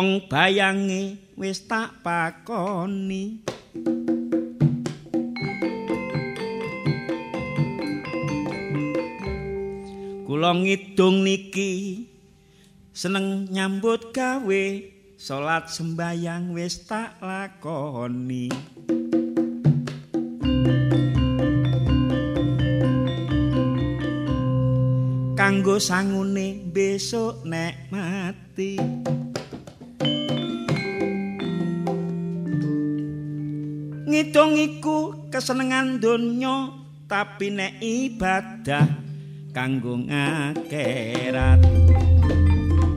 wong bayange wis tak pakoni. Kula ngidung niki seneng nyambut gawe salat sembayang wis tak lakoni. Kanggo sangune besok nek mati ngidung iku kesenengan donya tapi nek ibadah kanggo ngakerat.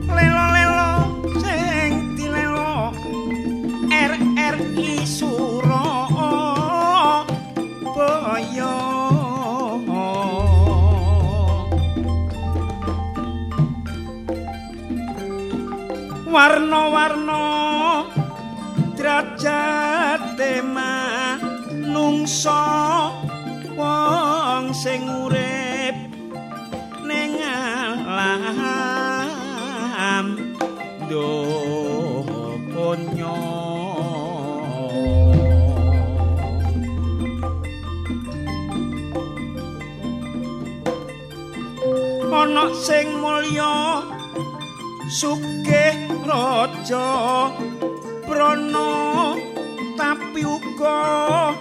Lelo-lelo sing dilelo RRI Suro Boyo. Warna-warna derajat nungso wong sing urip alam. Donya ana sing mulya sugih raja prana tapi uga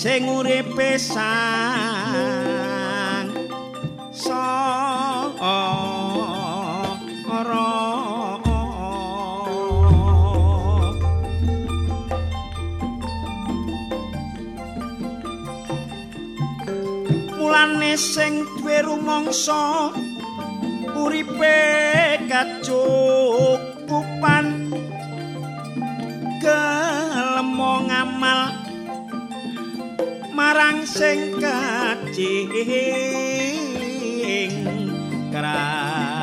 sing uripe sang mulane sing duwe rumangsa uripe kacukupan kacing kerangan.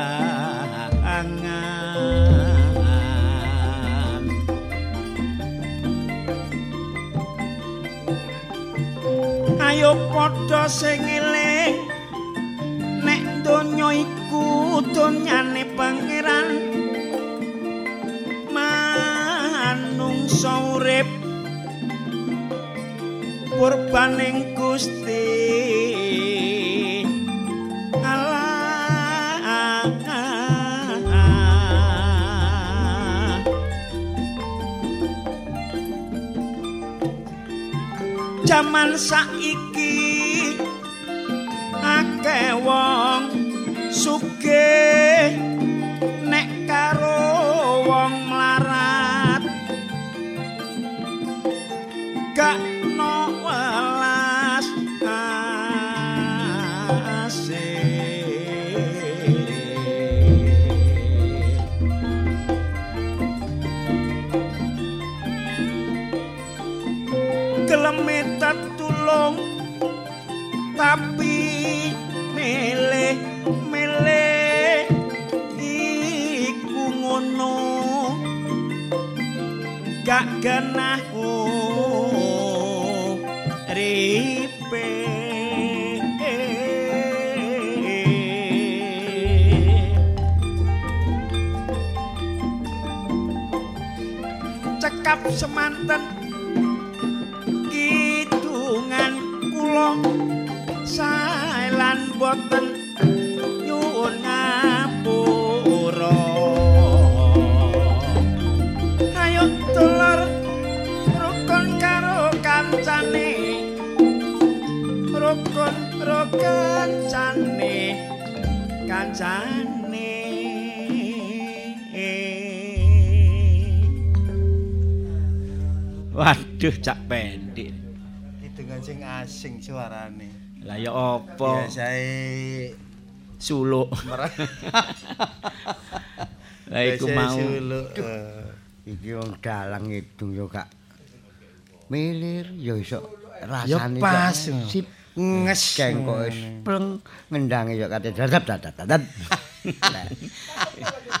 Ayo padha sing eling nek donya iku donyane pangeran. Manungsa urip purbaning Gusti Jaman saiki gak genah ripe. Cekap semanten Waduh cak pendek. Hitungan sing asing suarane. Lah ya apa? Biasae Suluk. Lah iku mau. Suluk. Iki wong dalang ngidung yo gak milir yo iso Ya rasane pas. sip nges kok wis pleng ngendange yo kate dadap dadap dadap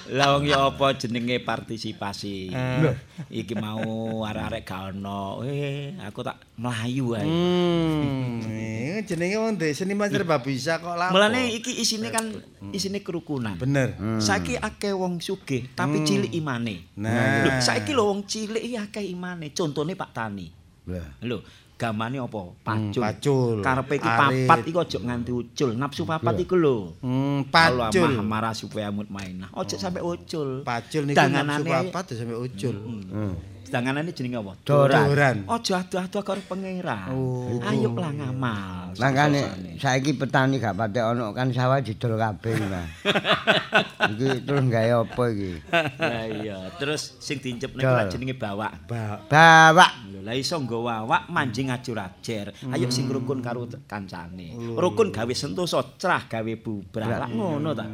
Lah wong ya apa jenenge partisipasi. Eh. Iki mau arek-arek gak ono. Eh, aku tak melayu ae. Hmm, ini jenenge wong seniman serba bisa kok lapo. Mulane iki isine kan isine kerukunan. bener. Saiki akeh wong sugih tapi cilik imane. Nah. Saiki lho wong cilik iki akeh imane. Contone Pak Tani. Lah. Lho, gamane apa? Pacul. pacul. Karepe iki papat iku aja nganti ucul. Nafsu papat iku lho. Hmm, pacul. maha marah supaya mutmainah. Ojo sampe ucul. Pacul niku nafsu Danganane papat terus sampe ucul. Hmm. Danganane jenenge apa? Doran. Doran. Ojo adu-adu karo pangeran. Oh. Ayo lah ngamal. Makane saiki petani gak patek ono kan sawah didol kabeh Mas. iki terus gawe apa iki? Lah iya, terus sing niku Dol. lak jenenge bawak. Ba Bawak. Lho, lah iso nggawa awak manjing ajur ajer. Ayo sing rukun karo kancane. Rukun gawe sentosa, cerah gawe bubrah. Lah ngono ta.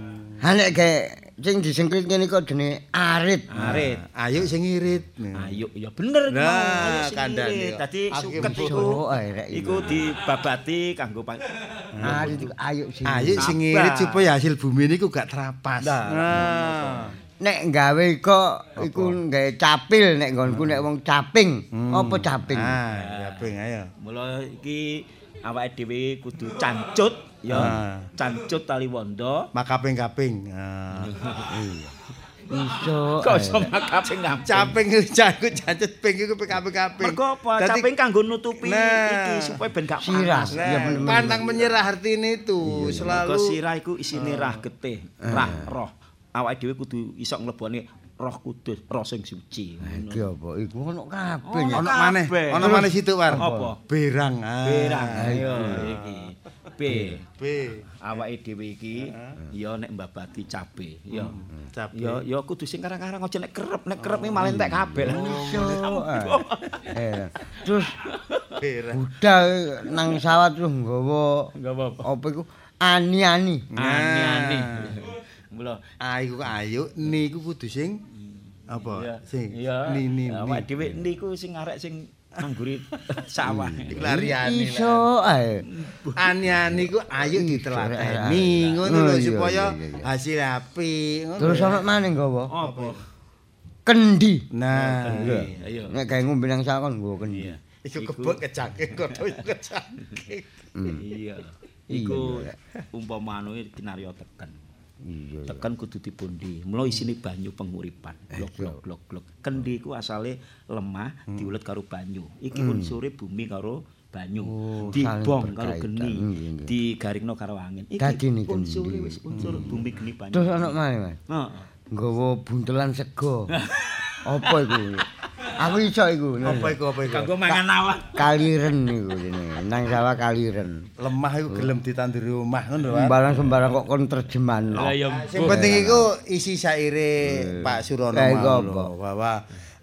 Ha nek gawe sing disengklit ngene kok jenenge arit. Arit. ayo sing irit. Ayo ya bener iki Nah, kandhane. Dadi suket iku. Iku dibabati kanggo pan- Arit iku ayo sing. Ayo sing Sabar. irit supaya hasil bumi niku gak terapas. Nah. Nek gawe kok iku gawe capil nek nggonku nek wong caping. Apa caping? Ah, ya ping ayo. Mula iki awake dhewe kudu cancut ya. Ah. Cancut tali wondo. Makaping-kaping. Ah. Iso. Kok ae, iso rek. makaping ngaping. Caping jago jancet ping iku PKP-kaping. Mergo apa? Dadi- Caping kanggo nutupi iki supaya ben gak Sirah. panas. Nah, pantang menyerah artine itu selalu Mergo sirah iku isine rah getih, rah roh. Awake dhewe kudu iso nglebone roh kudus, roh sing suci. Iki apa? Iku ono kabeh. Ono ya. ono maneh, ono maneh situ war. Apa? Berang. Ah. Berang ayo iki. B. B. Awake dhewe iki ya nek mbabati cabe, ya. Cabe. Ya ya kudu sing karang-karang aja nek kerep, nek kerep iki malah entek kabeh. Iso. ae. Eh, Terus budal nang sawah terus nggawa apa-apa. apa iku ani-ani. Ani-ani. Mula Ayo ayo niku kudu sing apa? Sing ni ni. Awake dhewe niku sing arek sing nangguri sawah. Iku lariane. Iso ae. Ani-ani ku ayo ditelateni ngono Oh, lho iya, supaya hasil apik ngono. Terus ono maneh nggawa Apa? kendi. Nah, Ayo. Nek gawe ngombe nang sawah kon nggawa kendi. Iya. iku kebek kecake kono iku kecake. Iya. Iku umpama anu kinarya teken. Iya. Teken kudu dipundi. Mula isine banyu penguripan. Glok glok glok glok. Kendi iku asale lemah diulet karo banyu. Iki unsure bumi karo banyu. Oh, Dibong karo geni, iya. digaringno karo angin. Iki unsure wis unsur bumi geni banyu. Terus ono maneh, Mas. Heeh. Nggawa buntelan sego. Apa iku? Aku iso iku. Apa iku apa iku? Kanggo mangan awak. Kaliren iku jenenge. Nang sawah kaliren. Lemah iku gelem ditanduri omah ngono lho. War. Sembarang-sembarang kok kon terjemahan. Lah ya Sing penting iku isi saire Pak Surono Eh, iku mau apa? lho, bahwa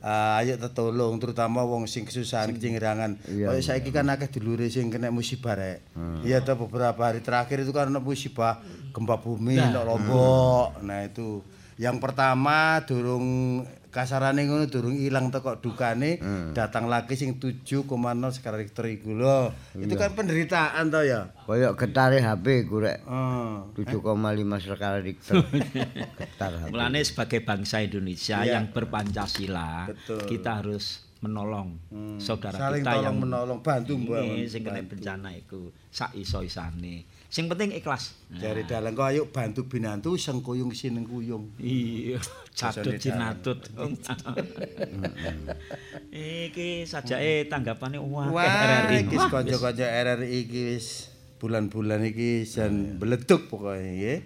eh, ayo tetolong terutama wong sing kesusahan kecingirangan. Iya, Kayak saiki kan akeh dulure sing kena musibah rek. Iya toh beberapa hari terakhir itu kan ada musibah gempa bumi nek Lombok. Nah itu yang pertama durung kasarane ngono durung ilang teko dukane datang lagi sing 7,0 skala Richter iku lho. Itu kan penderitaan toh ya. Kayak getare HP ku rek. Oh. 7,5 skala Richter. Getar HP. Mulane sebagai bangsa Indonesia Iya. yang berpancasila, Betul. kita harus menolong saudara Saling kita tolong yang menolong bantu ini sing kena bencana iku sak iso-isane. Sing penting ikhlas. Dari dalang kok ayo bantu binantu sengkuyung sineng kuyung. Iya, catut Jasane jinatut. Iki sajake tanggapane wah RRI. iki kanca-kanca RRI iki wis bulan-bulan iki jan beleduk pokoke nggih.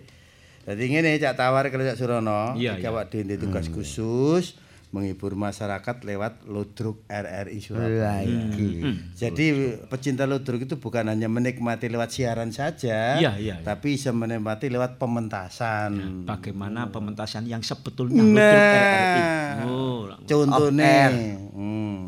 Dadi ngene Cak Tawar kalau Cak Surono, iki awak dhewe tugas khusus menghibur masyarakat lewat Ludruk RRI Surabaya. iki. Jadi pecinta ludruk itu bukan hanya menikmati lewat siaran saja, Iya, iya, iya. tapi bisa menikmati lewat pementasan. Bagaimana pementasan yang sebetulnya Ludruk RRI. Oh, Contohnya, hmm,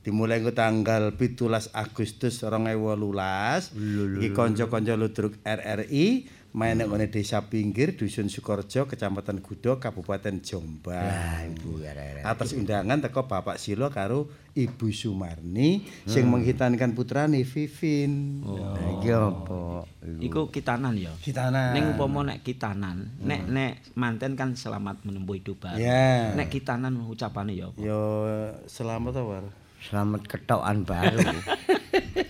dimulai ke tanggal 17 Agustus 2018, iki konco-konco ludruk RRI main ngene desa pinggir dusun Sukorjo Kecamatan Gudo Kabupaten Jombang. Iku arek-arek. Atas undangan teko Bapak Silo karo Ibu Sumarni sing menghitankan putrane Vivin. Lah iki apa? Iku kitanan ya. Kitana. Ning upama nek kitanan, nek nek manten kan selamat menempuh hidup baru. Ya. Nek kitanan ucapane ya apa? Yo selamat War. Selamat ketokan baru.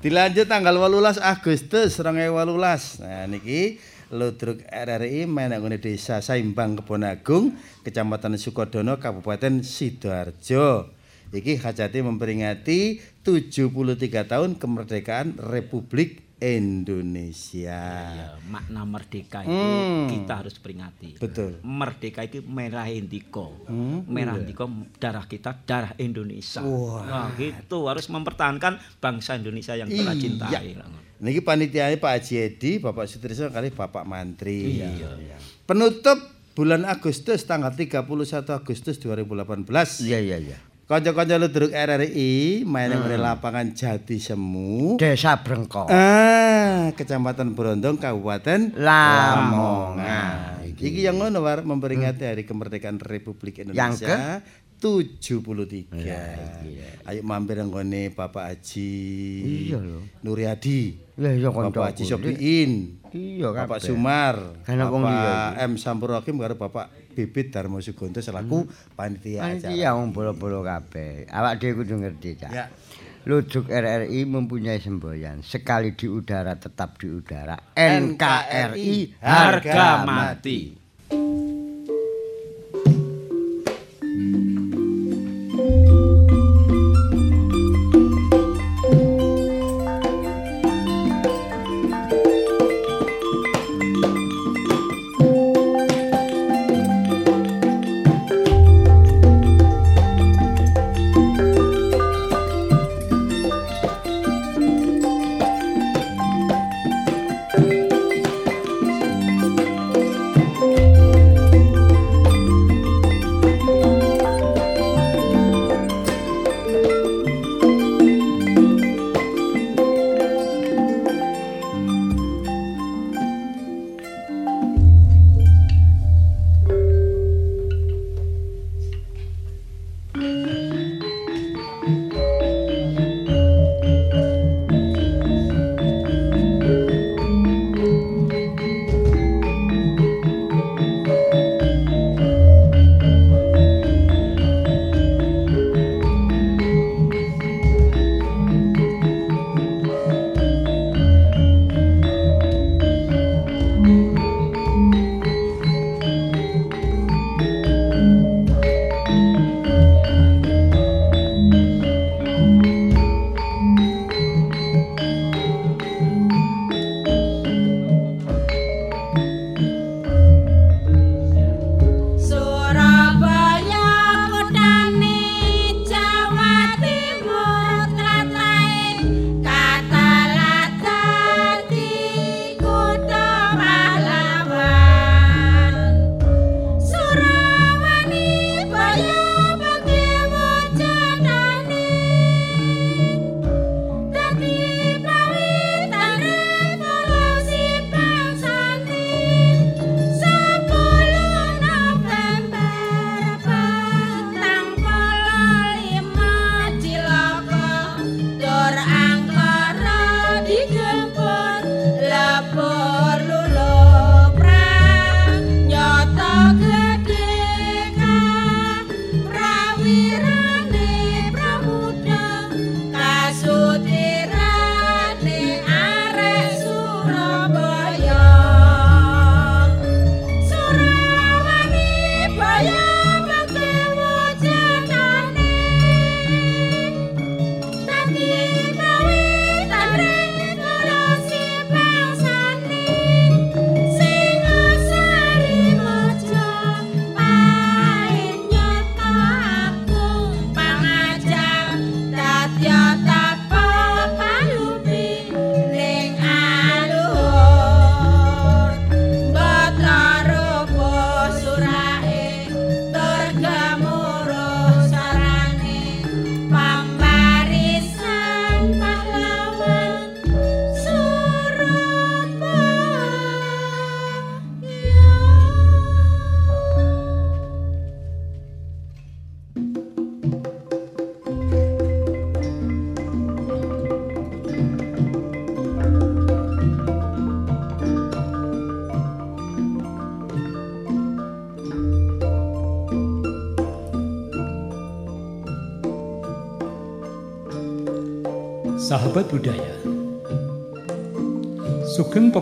Dilanjut tanggal 18 Agustus 2018. Nah niki Ludruk RRI main nang desa Saimbang Kebon Agung, Kecamatan Sukodono, Kabupaten Sidoarjo. Iki hajati memperingati 73 tahun kemerdekaan Republik Indonesia. Ya, makna merdeka itu Hmm. kita harus peringati. Betul. Merdeka itu merah indiko. Hmm, merah indiko darah kita, darah Indonesia. Wah, gitu harus mempertahankan bangsa Indonesia yang kita Iya. cintai. Niki panitiane Pak Haji Edi, Bapak Sutrisno kali Bapak Mantri. Penutup bulan Agustus tanggal 31 Agustus 2018. Iya iya iya. Kanca-kanca Ludruk RRI main nang lapangan Jati Semu. Desa Brengkok. Ah, Kecamatan Brondong, Kabupaten Lamongan. Iki yang ngono war memperingati Hari Kemerdekaan Republik Yang Indonesia 73. Ayo mampir nang ngone Bapak Haji Iya lho. Nuryadi. Lah iya Bapak Haji. Sobiin. Iya Bapak kabeh. Sumar, Kan wong Bapak liya M Sampurakim karo Bapak Bibit Darmo Sugonto selaku panitia acara. Panitia wong bolo-bolo kabeh. Awak dhewe kudu ngerti, Cak. Ya. Ludruk RRI mempunyai semboyan. Sekali di udara tetap di udara. NKRI Harga mati.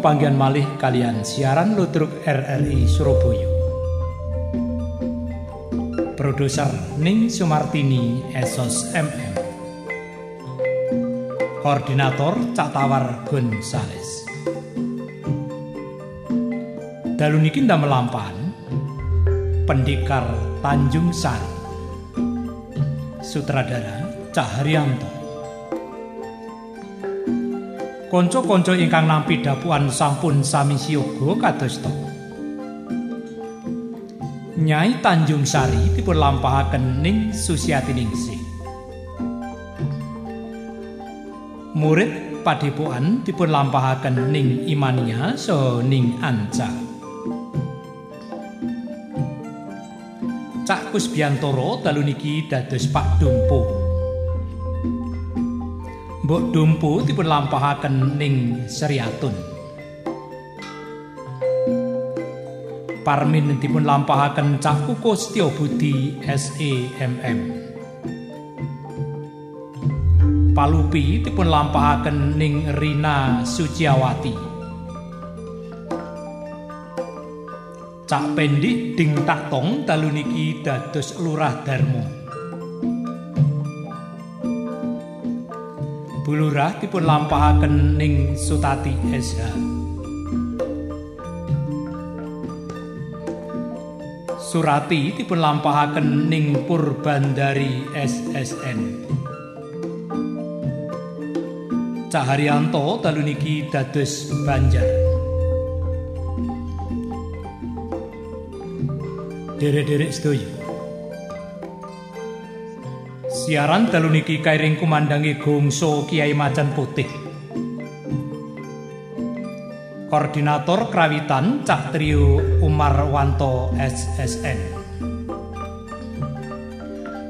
Pepanggian malih kalian. Siaran Ludruk RRI Surabaya. Produser Ning Sumartini Esos MM Koordinator Caktawar Gonzales Dalu niki melampahan Pendekar Tanjung Sari. Sutradara Cahrianto Konco-konco ingkang nampi dapuan sampun sami siyoga kadosta. Nyai Tanjung Sari dipun lampahaken ning Susiati Ningsih. Murid padepokan dipun lampahaken ning Imania so ning Anca. Cak Kusbiantoro dalu niki dados Pak Dumpo. Mbok Dumpu dipun lampahaken ning Seriatun. Parmin dipun lampahaken Cak Kuko Setyo Budi SEMM. Palupi dipun lampahaken ning Rina Suciawati. Cak Pendik Ding Taktong dalu niki dados Lurah Darmo. Bulurah dipun lampahaken ning Sutati SH. Surati dipun lampahaken ning Purbandari SSN. Caharyanto dalu niki dados Banjar. Derek-derek sedaya. Siaran dalu niki kairing kumandangi gongso Kiai Macan Putih. Koordinator Krawitan Cak Trio Umar Wanto SSN.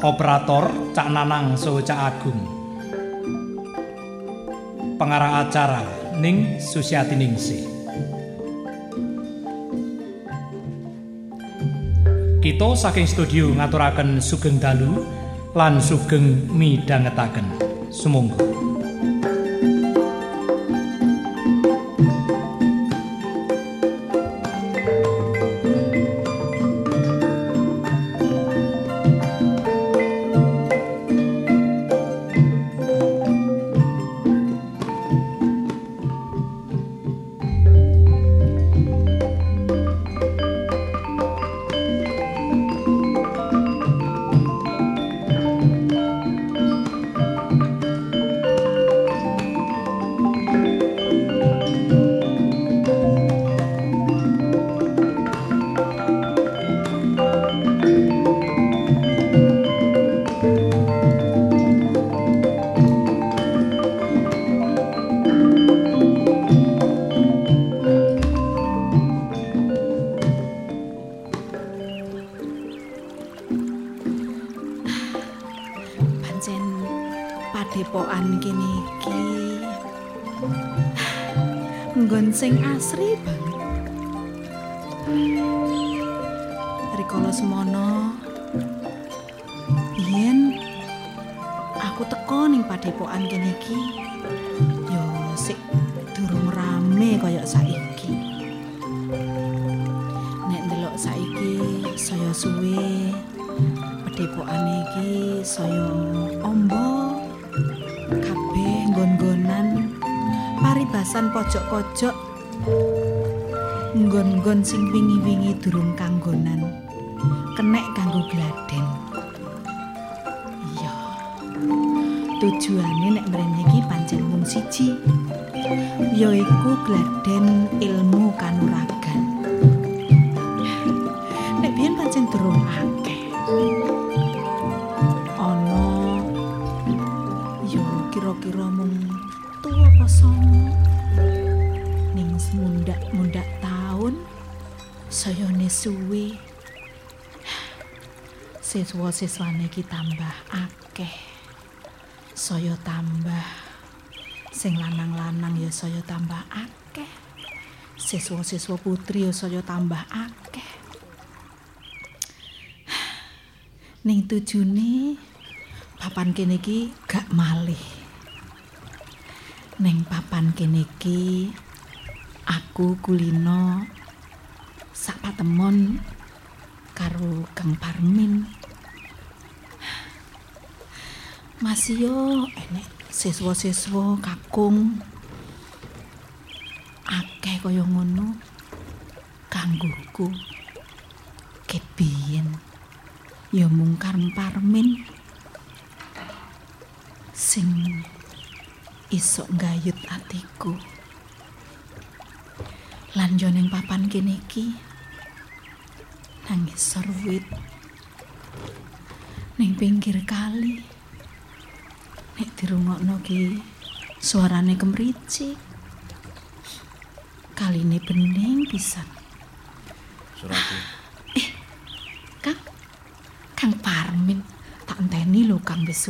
Operator Cak Nanang So Cak Agung. Pengarah acara Ning Susiati Ningsih. Kita saking studio ngaturaken sugeng dalu lan sugeng midhangetaken. Sumangga paribasan pojok-pojok. Nggon-nggon sing wingi-wingi durung kanggonan. Kenek kanggo gladen iya. Tujuane nek mrene iki pancen mung siji yaiku gladen ilmu kanuragan siswa-siswane iki tambah akeh. Saya tambah sing lanang-lanang ya saya tambah akeh. Siswa-siswa putri ya saya tambah akeh. Ning tujune papan kene iki gak malih. Neng papan kene iki aku kulino sak patemon karo Kang Parmin. Masih yo enek siswa-siswa kakung. Akeh kaya ngono. Kanggoku kebiyen ya mung Kang Parmin. Sing iso nggayut atiku. Lan yo ning papan kene iki nangis serwit ning pinggir kali nek dirungokno ki suarane kemricik. Kaline bening pisan. Surati. Kang Kang Parmin tak enteni lho Kang wis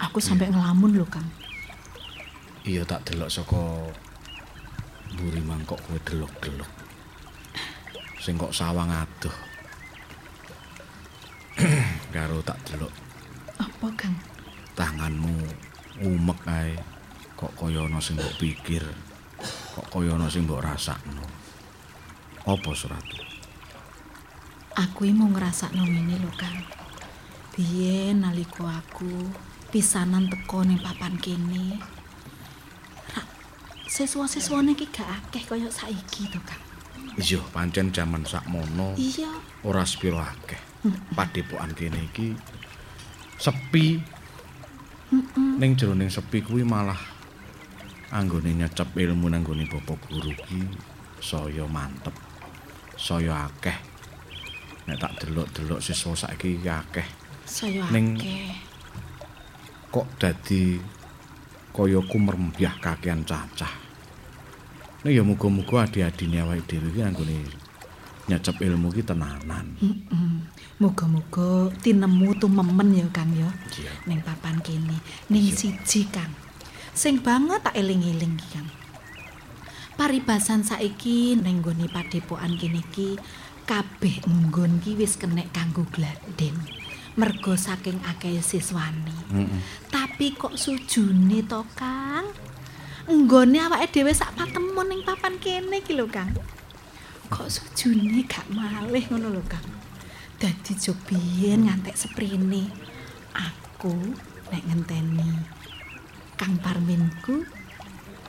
aku sampai ngelamun lho Kang. Iya tak delok saka mburi mangkok kowe delok-delok. Sing kok sawang adoh. Karo tak delok. Apa Kang tanganmu umek ae. Kok kaya ana sing mbok pikir. Kok kaya ana sing mbok rasakno. Apa suratu? Aku iki mau ngrasakno ngene lho, Kang. Biyen nalika aku pisanan teko ning papan kene. Siswa-siswane iki gak akeh kaya saiki to, Kang. Iya, pancen jaman sakmono Iya, ora sepiro akeh. Padepokan kene iki sepi. Ning jroning sepi kuwi malah anggone nyecep ilmu nang nggone bapak guru ki saya mantep. Saya akeh. Nek tak delok-delok siswa saiki iki akeh. saya Ning-. Kok dadi kaya kumermbyah kakean cacah. Nek ya muga-muga adi-adine awake dhewe iki anggone nyecep ilmu ki tenanan. Mm. Muga-muga tinemu tumemen ya, Kang ya. Ning papan kene, ning siji, Kang. Sing banget tak eling-eling Kang. Paribasan saiki ning nggone padepokan kene iki kabeh nggon ki wis kenek kanggo gladen. Mergo saking akeh siswani. Heeh. Tapi kok sujune to, Kang? Nggone awake dhewe sak patemon ning papan kene iki lho, Kang. Kok sujune gak malih ngono lho, Kang. Dadi biyen ngantek seprene. Aku nek ngenteni Kang Parminku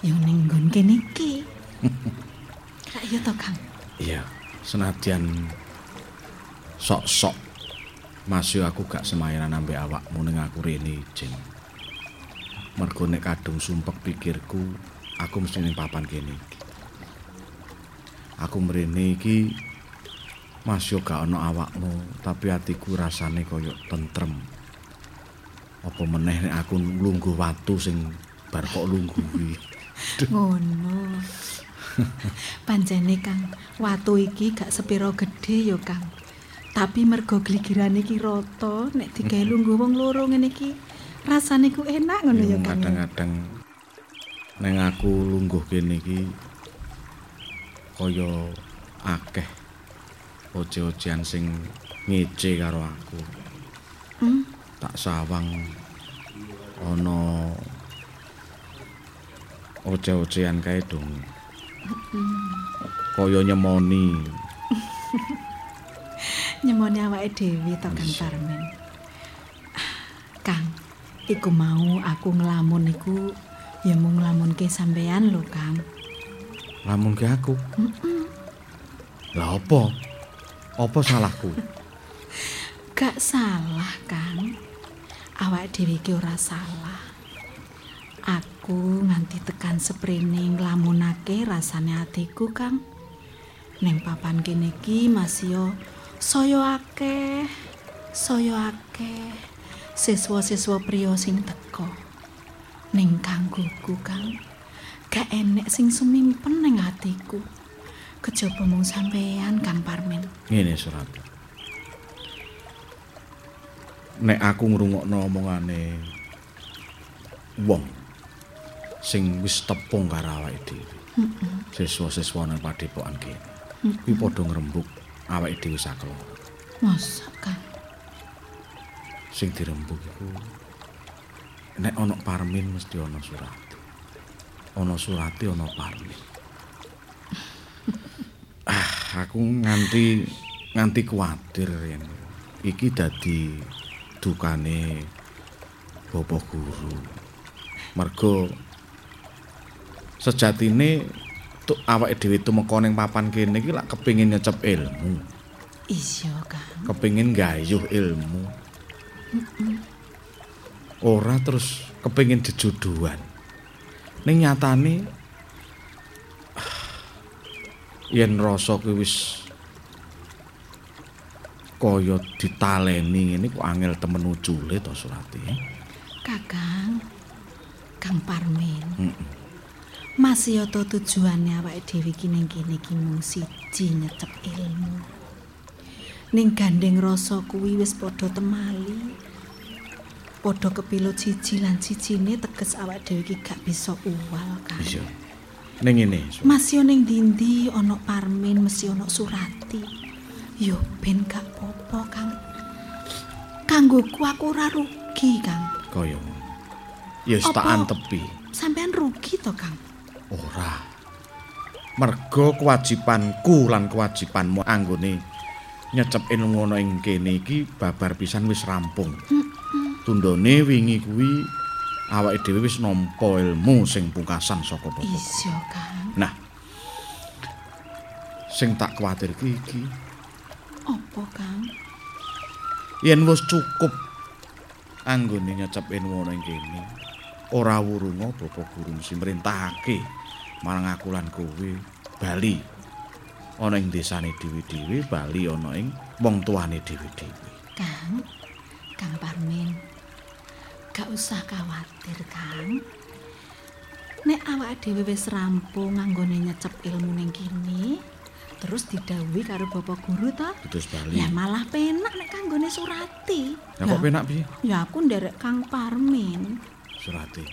ya ning nggon kene iki. Lah iya to, Kang. Iya, senadyan sok-sok masih aku gak semayanan ambek awakmu ning aku rene, Jeng. Mergo nek kadung sumpek pikirku, aku mesti ning papan kene. Aku mrene iki masih gak ana awakmu, tapi atiku rasane koyo tentrem. Apa meneh nek aku lungguh watu sing bar kok lungguh kuwi. Ngono. Pancene Kang, watu iki gak sepiro gedhe ya Kang. Tapi mergo gligirane iki rata, nek digawe lungguh wong loro ngene iki, rasane ku enak ngono ya Yung Kang. kadang-kadang neng aku lungguh kene iki kaya akeh oce-ocean sing ngece karo aku. Hmm? Tak sawang ana oce-ocean kae dong. Kaya nyemoni. Nyemone awake dhewe to Kang Parmen. Kang, iku mau aku ngelamun iku ya mung nglamunke sampean lho Kang. Lamun ke aku. Lah apa? Apa salahku? Gak salah, Kang. Awak dhewe iki ora salah. Aku nganti tekan seprene nglamunake rasane atiku, Kang. Neng papan kene iki masih yo saya akeh, saya akeh siswa-siswa priya sing teko. Ning kanggoku, Kang. Gak enek sing sumimpen ning atiku. Kejaba mung sampean, Kang Parmen. Ngene surat. Nek aku ngrungokno omongane wong sing wis tepung karo awake dhewe. Siswa-siswa nang padepokan kene. Kuwi padha ngrembug awake dhewe sakeloro. Masa, Kang? Sing dirembug iku nek ana Parmin mesti ana Surati. Ana Surati ana Parmin. ah, aku nganti nganti kuwatir yen iki dadi dukane Bapak guru. Mergo sejatine tuk awake dhewe tumeka ning papan kene iki lak kepengin nyecep ilmu, Iya, Kang. kepengin gayuh ilmu. Ora terus kepengin jejodohan. Ning nyatane yen rasa kuwi wis kaya ditaleni ngene kok angel temen ucule to Surati. Kakang. Kang Parmin. Heeh. Masih yoto tujuannya awake dhewe iki ning kene iki mung siji nyecep ilmu. Ning gandeng rasa kuwi wis padha temali. Padha kepilut siji lan sijine teges awake dhewe iki gak bisa uwal, Kang. Iya. Ning ngene. Masih ning dindi ana Parmin mesti ana Surati. Yo ben gak popo, Kang. Kanggoku aku ora rugi, Kang. kaya ngono. Ya wis tak antepi. Sampean rugi to, Kang? Ora. Merga kewajibanku lan kewajibanmu anggone nyecep ilmu ana ing kene iki babar pisan wis rampung. Tundone wingi kuwi awake dhewe wis nampa ilmu sing pungkasan saka Bapak. Iya, Kang. Nah. Sing tak kuwatir iki iki Apa, Kang? yen wis cukup anggone nyecep ana ing kene. Ora wurunga Bapak Guru mesti merintahake marang aku lan kowe bali ana ing desane dhewe-dhewe, bali ana ing wong tuane dhewe-dhewe. Kang, Kang Parmin, gak usah khawatir, Kang. Nek awak dhewe wis rampung nganggone nyecep ilmu ning kene, terus didhawuhi karo Bapak Guru to, Terus bali. ya malah penak nek kanggone Surati. Ya kok penak piye? Ya aku nderek Kang Parmin. Surati.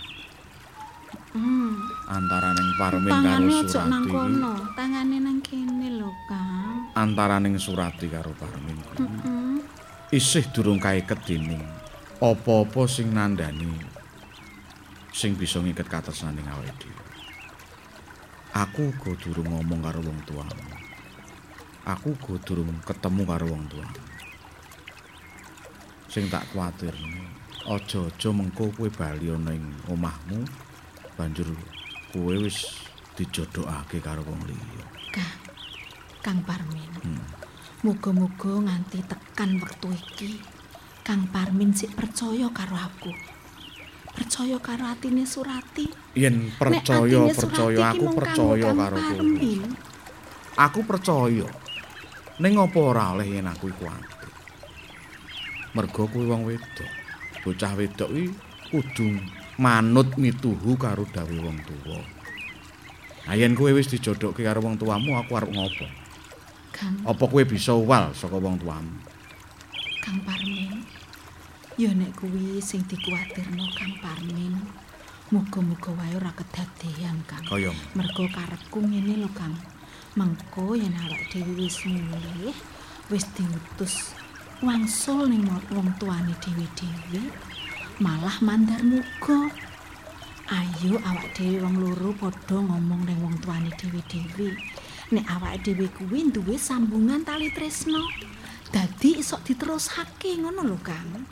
Hmm. Antaraning Parmin karo Tangane ojo nang Surati. kono, tangane nang kene lho, Kang. Antaraning Surati karo Parmin. kuwi Hmm. Isih durung kaiket dening apa-apa sing nandani sing bisa ngiket katresnaning awake dhewe. Aku uga durung ngomong karo wong tuamu. Aku uga durung ketemu karo wong tuamu. Sing tak kuwatirne, aja-aja mengko kowe bali ana ing omahmu banjur kowe wis dijodhokake karo wong liya. Kang, Kang Parmin. Hmm. Muga-muga nganti tekan wektu iki Kang Parmin sik percaya karo aku. Percaya karo atine Surati. Yen percaya percaya aku percaya karo kowe. Aku percaya. Ning apa ora oleh yen aku iku ati. Mergo kuwi wong wedok. Bocah wedok kuwi kudu manut mituhu karo dawuh wong tuwa. Nah yen kowe wis dijodhokke karo wong tuamu, aku arep ngopo? Kang, Apa kowe bisa uwal saka wong tuamu? Kang Parmin. Ya nek kuwi sing dikuwatirno Kang Parmin. Muga-muga wae ora kedadean, Kang. Kaya Mergo karepku ngene lho, Kang. Mengko yen awak dhewe wis mulih, wis diutus wangsul ning wong tuane dhewe-dhewe, malah mandar muga. Ayo awak dhewe wong loro padha ngomong ning wong tuane dhewe-dhewe. Nek awak dhewe kuwi duwe sambungan tali tresno. Dadi iso diterushake ngono lho, Kang.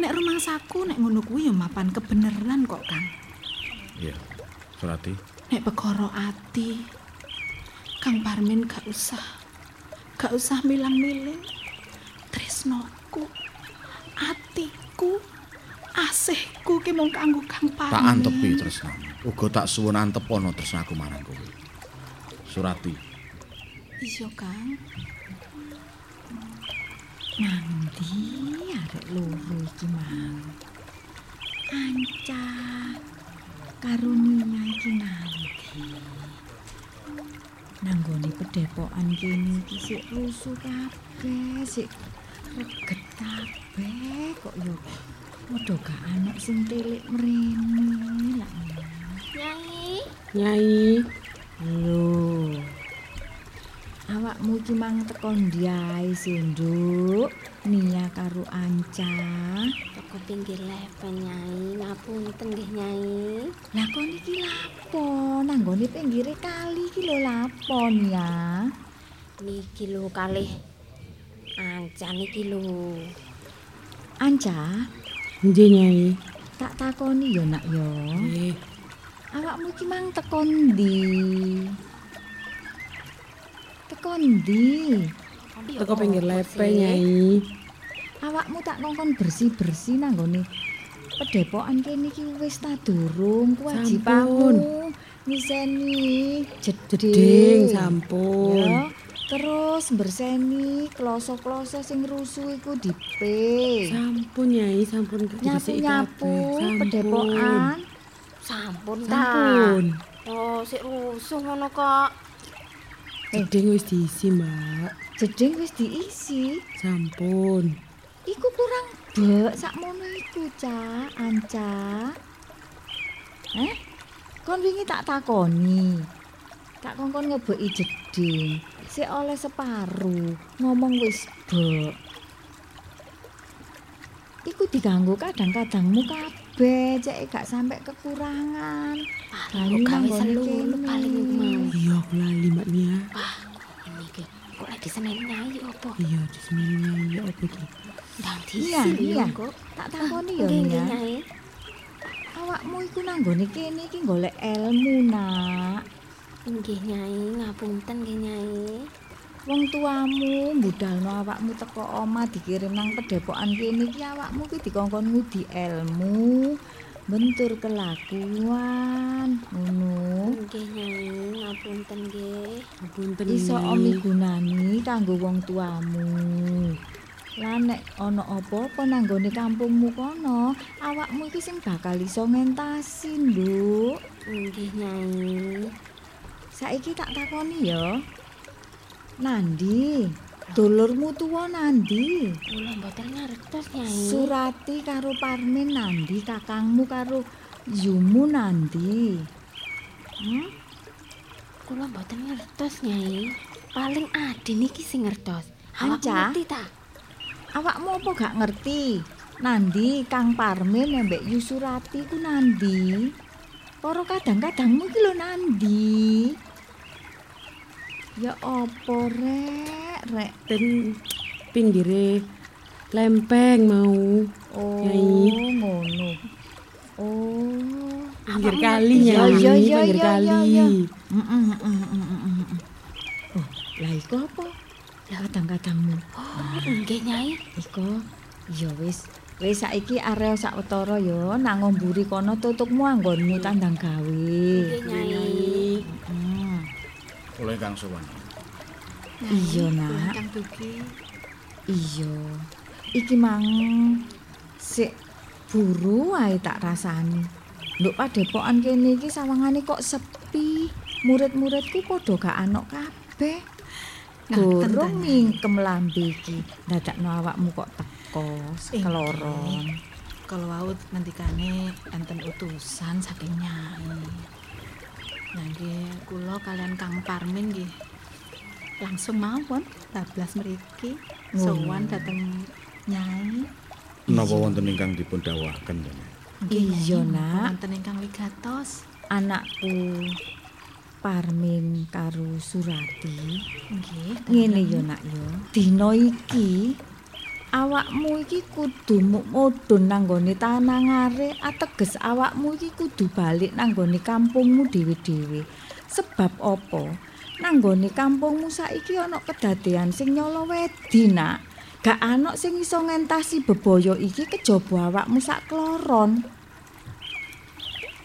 Nek rumangsaku nek ngono kuwi ya mapan kebeneran kok, Kang. iya. Surati, Nek perkara ati, Kang Parmin gak usah. Gak usah milang-miling. Tresnoku, atiku, asihku ki mung kanggo Kang Parmin. tak antepi tresnamu. Uga tak suwun antep ana tresnaku marang kowe. Surati, Iya, Kang. Nandi arek loro iki mang. Anca karunia iki nanti. Nanggone pedepokan kene iki sik rusuh kabeh, sik reget kabeh kok yo padha gak anak sing telik mrene lak. Nyai, Nyai. Lho. Awakmu iki mang teko ndi ae sih, Nduk? Nia karo Anca. toko pinggir lepen Nyai. Ngapunten nggih Nyai. Lah kon iki lapo? Nanggone pinggire kali iki lho lapon ya. Niki lho kalih ancan iki lho. Anca, Nggih Nyai. tak takoni ya nak ya. Nggih. Awakmu iki mang teko ndi? Teko ndi? Teko pinggir lepe Nyai. Awakmu tak kongkon bersih-bersih nanggone pedepokan kene iki wis ta durung kewajibanmu ngiseni jeding. Sampun. Ya, terus berseni kloso-kloso sing rusuh iku dipe. Sampun Nyai, sampun diresiki Nyapu-nyapu kabeh. Sampun. pedepokan. Sampun ta. Sampun. Oh, sik rusuh ngono kok. Jeding wis diisi, Mbak. Jeding wis diisi. Sampun. Iku kurang bek sakmono iku, Cak, Anca. Eh? Kon wingi tak takoni. Tak kongkon ngebeki jeding. Sik oleh separuh, ngomong wis bek. Iku diganggu kadang-kadangmu kabeh, cek gak sampai kekurangan. Paling gawe kene. paling mau. Iya, aku lali Mbak Nia. Wah, ini iki kok lagi seneni Nyai opo? Iya, di sini Nyai ya apa? Ndang Iya, diisi lho iya. kok. Tak takoni ya, Nggih, nggih, Nia. Awakmu iku nanggone kene iki golek ilmu, Nak. Nggih Nyai, ngapunten nggih Nyai. Wong tuamu budalno awakmu teko oma dikirim nang pedepokan kene iki awakmu ki dikongkon ngudi ilmu, bentur kelakuan, ngono. Nggih Nyai, ngapunten nggih. Ngapunten Iso omi gunani kanggo wong tuamu. Lah nek ana apa-apa nanggone kampungmu kono, awakmu iki sing bakal iso ngentasi, Nduk. Nggih Nyai. Saiki tak takoni ya. Nandi, dulurmu tuwa Nandi. Kula mboten ngertos Nyai. Surati karo Parmin Nandi, kakangmu karo Yumu Nandi. Hmm? Kula mboten ngertos Nyai. Paling Adin iki sing ngertos. Awak Anca? ngerti ta? Awakmu apa gak ngerti? Nandi, Kang Parmin mbek Yu Surati ku Nandi. Para kadang-kadangmu iki lho Nandi. Ya apa rek, rek. ten pinggire lempeng mau. Oh, Nyai. ngono. Oh. Pinggir kali ya, ya, pinggir ya, kali. mm, mm. Oh, lah iku apa? Lah kadang-kadangmu. Oh, nggih Nyai. Iko, ya wis. Wis saiki area sawetara ya nang ngomburi kono tutupmu anggonmu tandang gawe. Nggih Nyai. Hmm. Oleh Kang Sowan. Iya, Nak. Kang Dugi. Iya. Iki mang sik buru ae tak rasani. Nduk padepokan kene iki sawangane kok sepi. Murid-muridku padha gak ana kabeh. Nyai. mingkem lambe iki. Dadakno awakmu kok teko keloron. Kalau wau ngendikane enten utusan saking Nyai. Nah nggih kula kalian Kang Parmin nggih langsung mawon tablas mriki sowan dhateng Nyai. Napa wonten ingkang dipun dawuhaken to? Iya, Nak. Wonten ingkang wigatos. Anakku Parmin karo Surati. Nggih. Ngene ya nak ya. Dina iki awakmu iki kudu mu- mudhun nang gone tanangare ateges awakmu iki kudu balik nang gone kampungmu dhewe-dhewe. Sebab apa? Nang gone kampungmu saiki ana kedadean sing nyala wedi, Nak. Gak ana sing iso ngentasi bebaya iki kejaba awakmu sak kloron.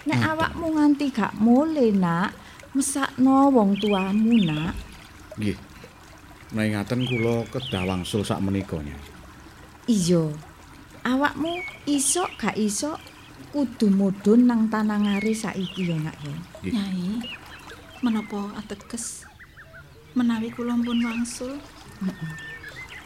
Nek awakmu nganti gak mule, Nak, mesakno wong tuamu, Nak. Nggih. Nah ngaten kula kedah wangsul sak menika Nyai. Iya. Awakmu iso gak iso kudu mudhun nang tanangare saiki ya nak ya. Nyai, menapa ateges menawi kula pun wangsul?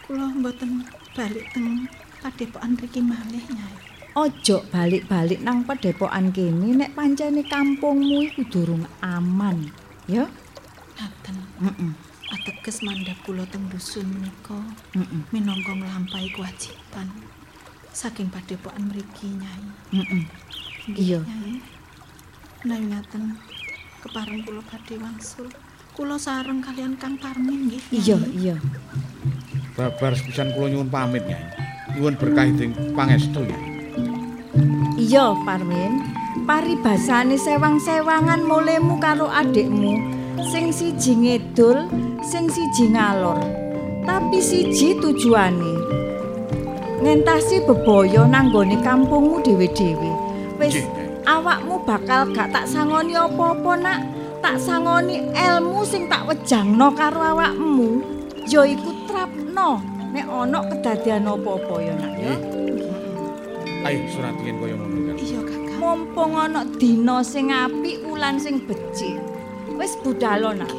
Kula mboten balik teng padepokan mriki malih, Nyai. Ojo balik-balik nang padepokan kene nek pancene kampungmu iku durung aman, ya. Ngaten. Heeh. Ateges mandhap kula teng dusun menika Heeh. minangka nglampahi kewajiban saking padepokan mriki, Nyai. Heeh. Iya. Menawi ngaten kepareng kula badhe wangsul. Kula sareng kalian Kang Parmin nggih. Iya, iya. Babar sepisan kula nyuwun pamit Nyai. Nyuwun berkah ing pangestu Nyai. Iya, Parmin. Paribasane sewang-sewangan mulemu karo adikmu. Sing siji ngedul, sing siji ngalor. Tapi siji tujuane. Ngentasi bebaya nanggone kampungmu dhewe-dhewe. Wis awakmu bakal gak tak sangoni apa-apa, Nak. Tak sangoni ilmu sing tak wejangno karo awakmu. Ya iku trapno nek ana kedadian apa-apa ya, Nak ya. Ayo surat yen kaya ngono. Iya Kakang. mumpung ana dina sing apik ulan sing becik wis budalo nak.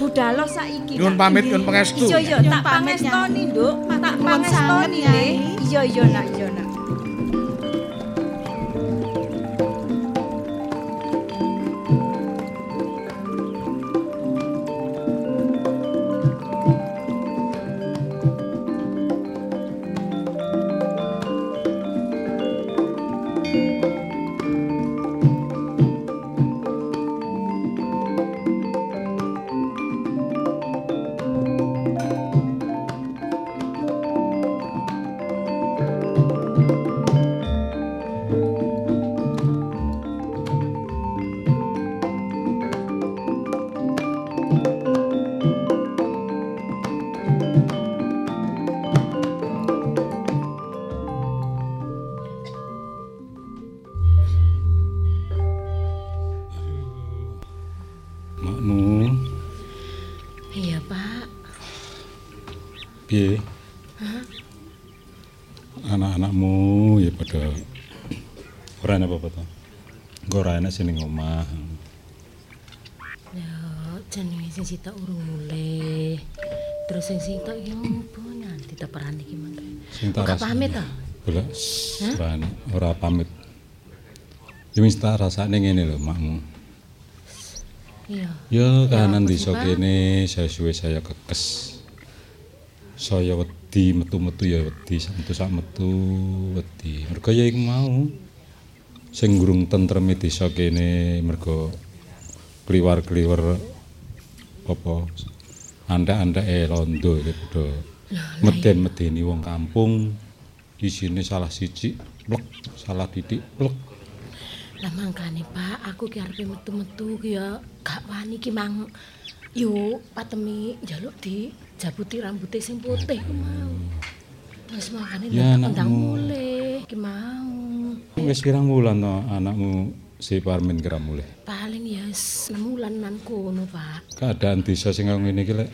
Budalo saiki Nyuwun pamit nyuwun pangestu. iya iya tak pamit, pangestoni nduk. Tak pangestoni iya iya nak iya nak Sing ning omah. Ya, jenenge sing sitok urung mulih. Terus sing sitok iki opo nanti teperan iki mangke. Sing tak pamit? Bola ora ana, ora pamit. Ya wis tak rasane ngene lho, makmu. Iya. Ya kahanan sih, desa kene saya suwe saya kekes. Saya wedi metu-metu ya wedi santu sak metu wedi. Mergo ya iku mau sing gurung tentreme desa kene mergo kliwar-kliwar apa andak-andake londo iki padha meden-medeni wong kampung. Isine salah siji plek salah titik plek. Lah mangkane Pak, aku ki arepe metu-metu ki ya gak wani ki mang yo patemi njaluk di jabuti sing putih ku mau. Wis Ya, ndak ndang mulih ki mau. wis pirang wulan to anakmu si Parmin kira mulih Paling ya wis 6 wulanan kono, Pak. keadaan desa sing ngene iki lek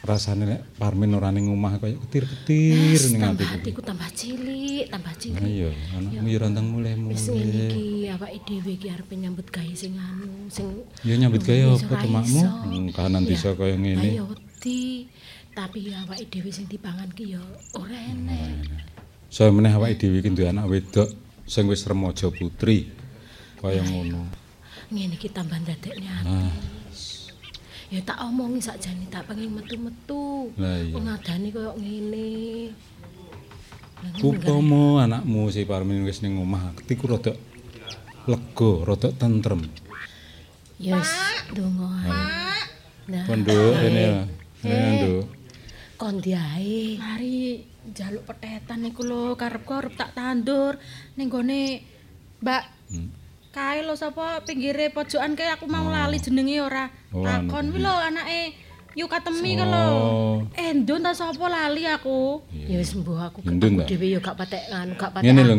rasane lek Parmin ora ning omah kaya ketir-ketir Wis ning tambah atiku. atiku tambah cilik, tambah Nah cilik. iya, anakmu ya rantang mulai Wis ngene iki awake dhewe ki arepe nyambut gawe sing anu, sing Ya nyambut gawe apa ora to makmu? iso. Hmm, kahanan desa kaya ngene. Ayo wedi, tapi ya awake dhewe sing dipangan ki ya ora enek. Saya meneh awake dhewe iki duwe anak wedok sing wis remaja putri. Kaya ngono. Ngene iki tambah ndadekne ati. Ah, Ya tak omongi sakjane tak pengen metu-metu. Lah iya. Wong ngadani koyo ngene. Upama anakmu si Parmin wis ning omah, ketiku rada lega, rada tentrem. Ya wis ndonga ae. Nah, Pondok rene ya. Rene nduk. Kondi ae. Mari njaluk petetan niku lho karepku arep tak tandur ning gone Mbak Hmm. kae lho sapa pinggire pojokan kae aku mau lali jenenge ora Oh, takon anu. kuwi lho anake Yu Katemi ku lho. Oh. Eh ndun ta sapa lali aku. Ya wis mbuh aku ta? dhewe ya gak patek nganu, gak patek Ngene lho,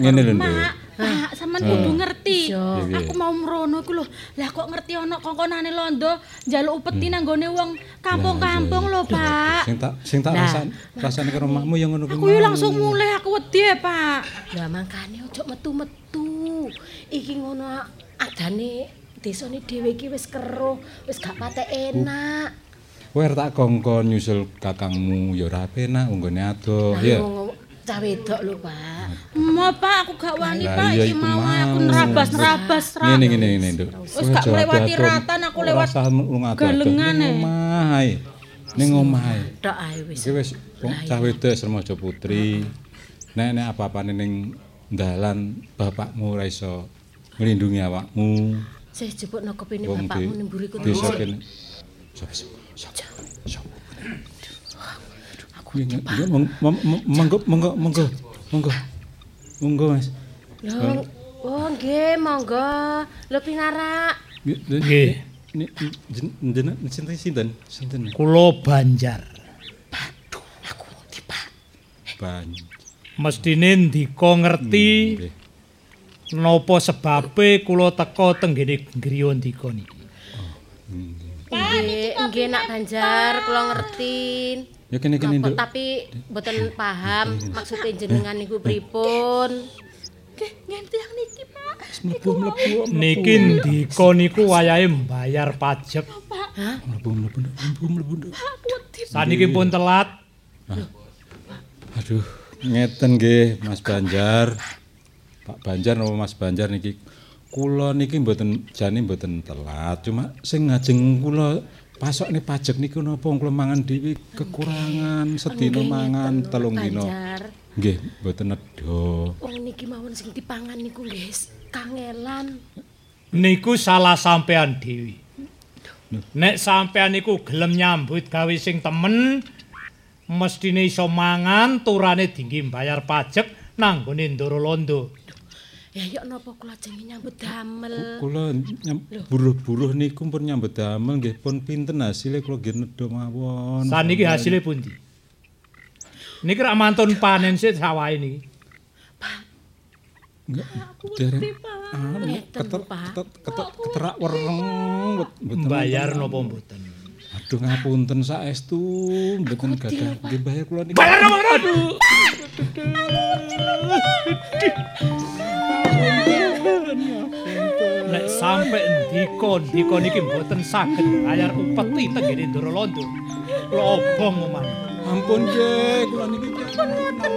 ngene lho. Mak, sampean kudu ngerti. Aku mau mrono iku lho. Lah kok ngerti ana kongkonane londo njaluk upeti nang gone wong kampung-kampung lho, Pak. Sing tak sing tak Nah. rasane rasane karo makmu ya ngono kuwi. Aku langsung mulai aku wedi ya, Pak. Lah mangkane ojo metu-metu. Iki ngono adane desane dhewe iki wis keruh, wis gak patek enak. Kowe arep tak kongkon nyusul kakangmu ya ora penak unggone ado. Lah Ya. cah wedok lho, Pak. Mau Pak, aku gak wani Pak, iki mau aku nerabas-nerabas ra. Ngene ngene ngene, Nduk. Wis gak melewati ratan aku lewat galengan ning ae. omah ae. Ning omah ae. Tok ae wis. Iki wis cah wedok remaja putri. Nek nek apa-apane ning dalan bapakmu ora iso nglindungi awakmu. Sih jebuk no kepene Wong bapakmu di- nimburi ku desa kene. Sop Aku monggo monggo monggo monggo. Monggo Mas. Lho, oh nggih, monggo. Lho pinarak. Nggih. Ini jen- jenengan sinten sinten sinten Kula Banjar. ban. Mestine ndika ngerti napa sebabe kula teka tenggene griya ndika niki. Nggih, nggih nak Banjar, kula ngerti. Ya kene kene Nduk. tapi mboten paham maksudnya jenengan niku pripun. Mlebu mlebu Niki ndika niku wayahe mbayar pajak. mlebu mlebu mlebu. Saniki pun telat. Aduh, ngeten nggih Mas Banjar. Pak Banjar napa Mas Banjar niki kula niki mboten jane mboten telat, cuma sing ngajeng kula pasokne pajak niku napa kula mangan dhewe kekurangan sedina mangan telung dina. Nggih, mboten nedha. Wong niki mawon sing dipangan niku nggih kangelan. Niku salah sampean dhewe. Nek sampean niku gelem nyambut gawe sing temen, mestine iso mangan turane dinggi mbayar pajak nanggone Ndoro Londo. Ya yok napa kula jenenge nyambut damel. Kula buruh-buruh niku pun nyambut damel nggih pun pinten hasile kula nggih nedha mawon. Saniki hasilnya pundi? Niki rak mantun panen sik sawahe niki. Enggak, dereng Ngeten, keter Pak. keter keter keterak wereng mboten Bayar napa mboten? Aduh ngapunten saestu mboten gadah nggih bayar kula niki. Bayar napa? Aduh. Nek sampe ndika ndika niki mboten saged bayar upeti tenggene Ndoro Londo. Kula obong omah. Ampun nggih kula niki. Ngapunten.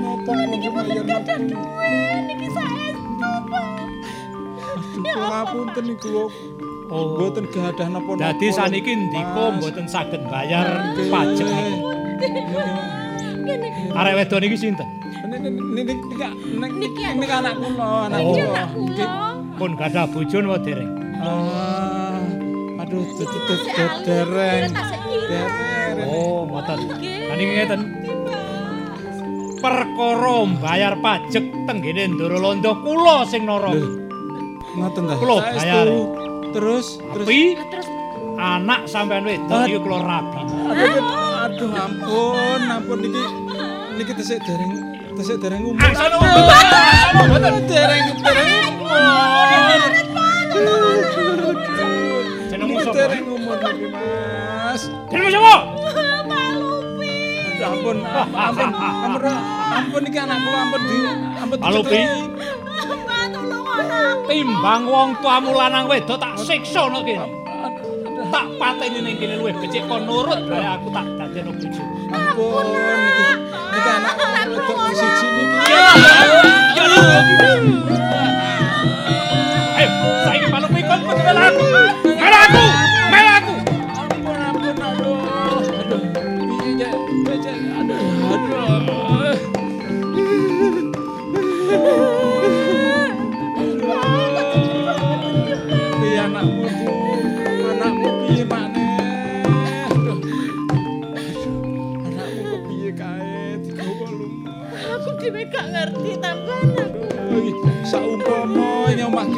Napa kula bayar gadah Aduh kula ngapunten niku kula Oh. mboten gadah napa-napa. Dadi saniki ndika mboten saged bayar pajak niki. Arek wedok niki sinten? Niki niki niki niki anak kula, anak Oh. kula. Nggih. Pun gadah bojo napa dereng? Ah, aduh, tuh, dereng. Oh, ngoten. Saniki ngeten. Perkara bayar pajak tenggene Ndoro Londo kula sing nara. Ngoten ta. Kula bayar. Terus, terus. Tapi anak sampean wedok iki kula rabi. Aduh, ampun, ampun niki niki tesik dereng tesik dereng umur. Aduh, mboten. dereng dereng umur. Jenengmu sapa? dereng umur niki, Mas. Jenengmu sapa? Aduh, ampun, ampun, ampun, ampun niki anak kula ampun di ampun Pak Lupi. dicekel. Timbang wong tuamu lanang wedok tak siksa nek kene. Tak pateni ning kene luwih becik kon nurut bae aku tak dadekno bojo. Ampun, niki anak wedok siji niki. Ayo, saiki Pak Lupi kon kudu aku. Melu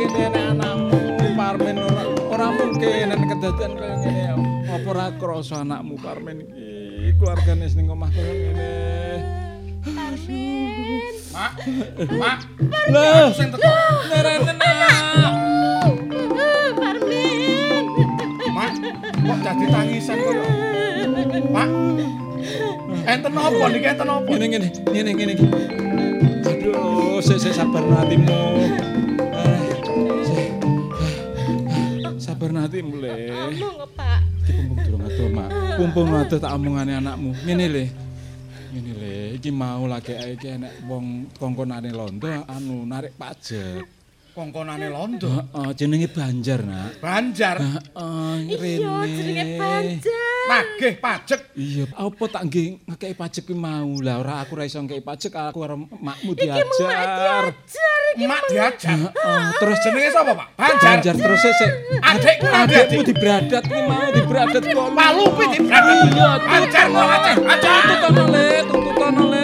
ing omah kene nek anakmu Parmen ora ora mungkin nek kedadian kaya ngene. Apa ora krasa anakmu Parmen iki keluargane ning omah kaya ngene. Mak, Mak, Lah, sing teko. nerene nak. Parmin. Mak, kok jadi tangisan koyo? Mak. Enten apa niki enten apa? Ngene ngene, ngene ngene iki. Aduh, sik sik sabar hatimu. Sabar hatimu le. Ngomong Pak. Iki pumpung durung adoh, Mak. Pumpung adoh tak omongane anakmu. Ngene le. Ngene le, iki mau lagi iki enek wong kongkonane londo anu narik pajak. Kongkonane londo. Heeh, jenenge Banjar, Nak. Banjar. Heeh, Iya, jenenge Banjar. Tagih pajak. Iya, apa tak nggih ngekeki pajak ki mau. Lah ora aku ora iso ngekeki pajak, aku karo makmu diajar. Iki mak diajar iki. Mak diajar. Terus jenenge sapa, Pak? Banjar. Banjar terus sik. Adikku Adikmu dibradat ki mau dibradat kok. Pak Lupi dibradat. Iya, Banjar kok aceh. Aceh. Tuntutan oleh, tuntutan oleh.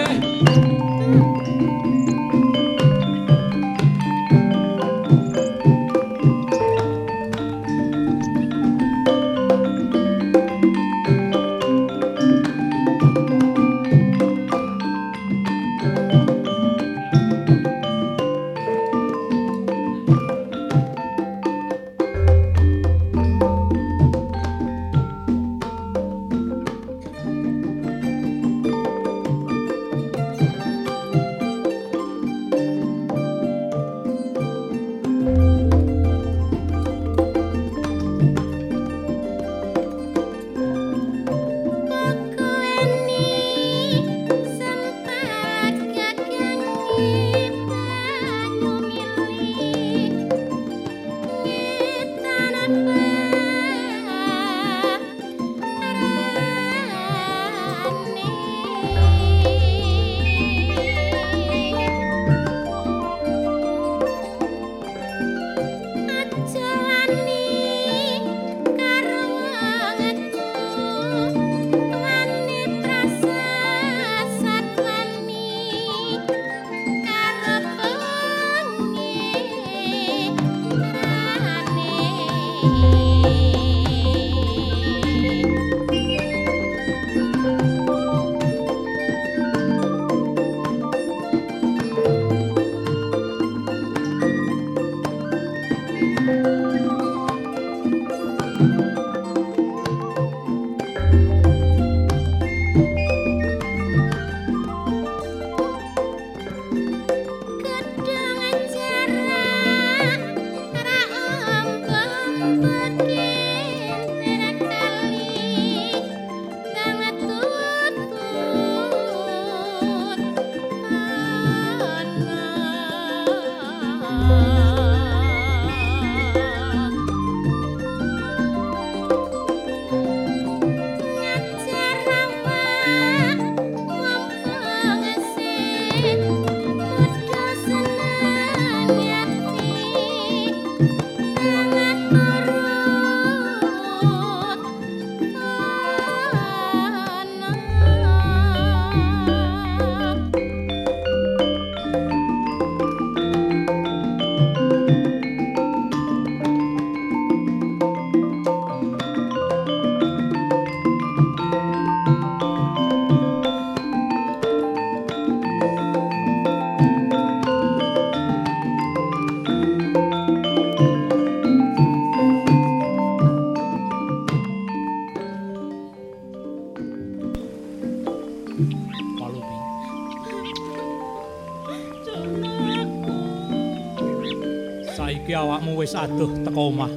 Wis adoh teko omah.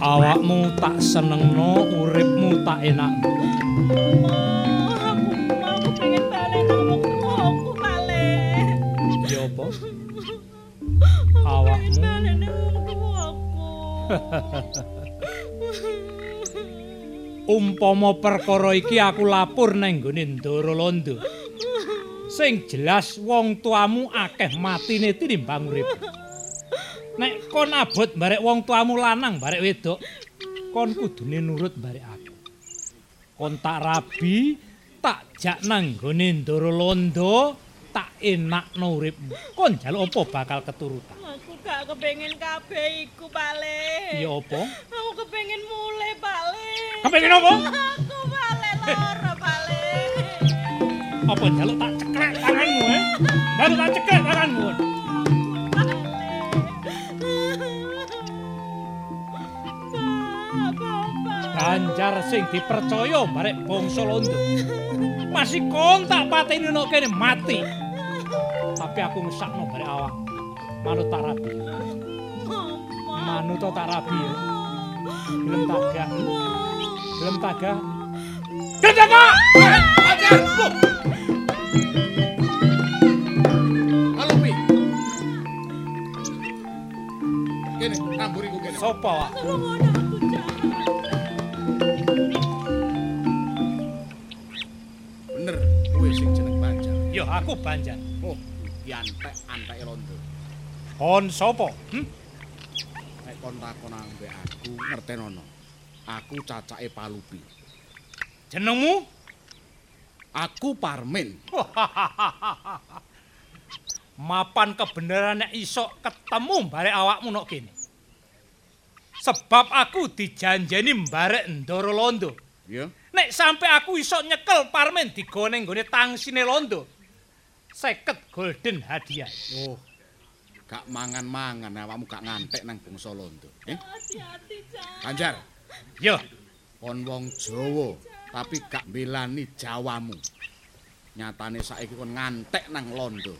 Awakmu tak senengno, uripmu tak enak. Ya apa? Awakmu Umpama perkara iki aku lapor nang nggone Ndara Londo. Sing jelas wong tuamu akeh matine tinimbang urip. Nek kon abot barek wong tuamu lanang barek wedok, kon kudune nurut barek aku. Kon tak rabi, tak jak nang nggone Ndara Londo, tak enakno uripmu. Kon njaluk apa bakal keturutan. Aku gak kepengin kabeh iku, Pale. Ya apa? Aku kepengin mulai, Pale. Kepengin apa? Aku Pale lara, Pale. Apa njaluk tak cekrek tanganmu, eh? Baru tak cekrek tanganmu. Ganjar sing dipercaya barek bangsa Londo. Masih kontak pateni nok kene mati. Tapi aku ngesakno barek awak. Manut tak rabi. Manut tak rabi. ya. Gelem tagak. Gelem tagak. Gelem tagak. Banjar. Malupi. Kene, am. sapa? Bener, kowe sing jeneng Banjar. Ya aku Banjar. Oh, yantek anteke londo. Kon sapa? Hm? Nek kon takon ambek aku ngertenono. Aku cacake Palupi. Jenengmu? Aku Parmin. Mapan kebenaran nek iso ketemu barek awakmu nok kene. Sebab aku dijanjeni mbarek Ndoro Londo. Ya. Nek sampe aku iso nyekel Parmen digone nggone tangsine Londo. 50 golden hadiah. Oh. Gak mangan-mangan awakmu gak ngantek nang bangsa londo. Eh? Hati-hati, Cak. Banjar, Yo, kon wong Jawa tapi gak belani Jawamu. Nyatane saiki kon ngantek nang londo.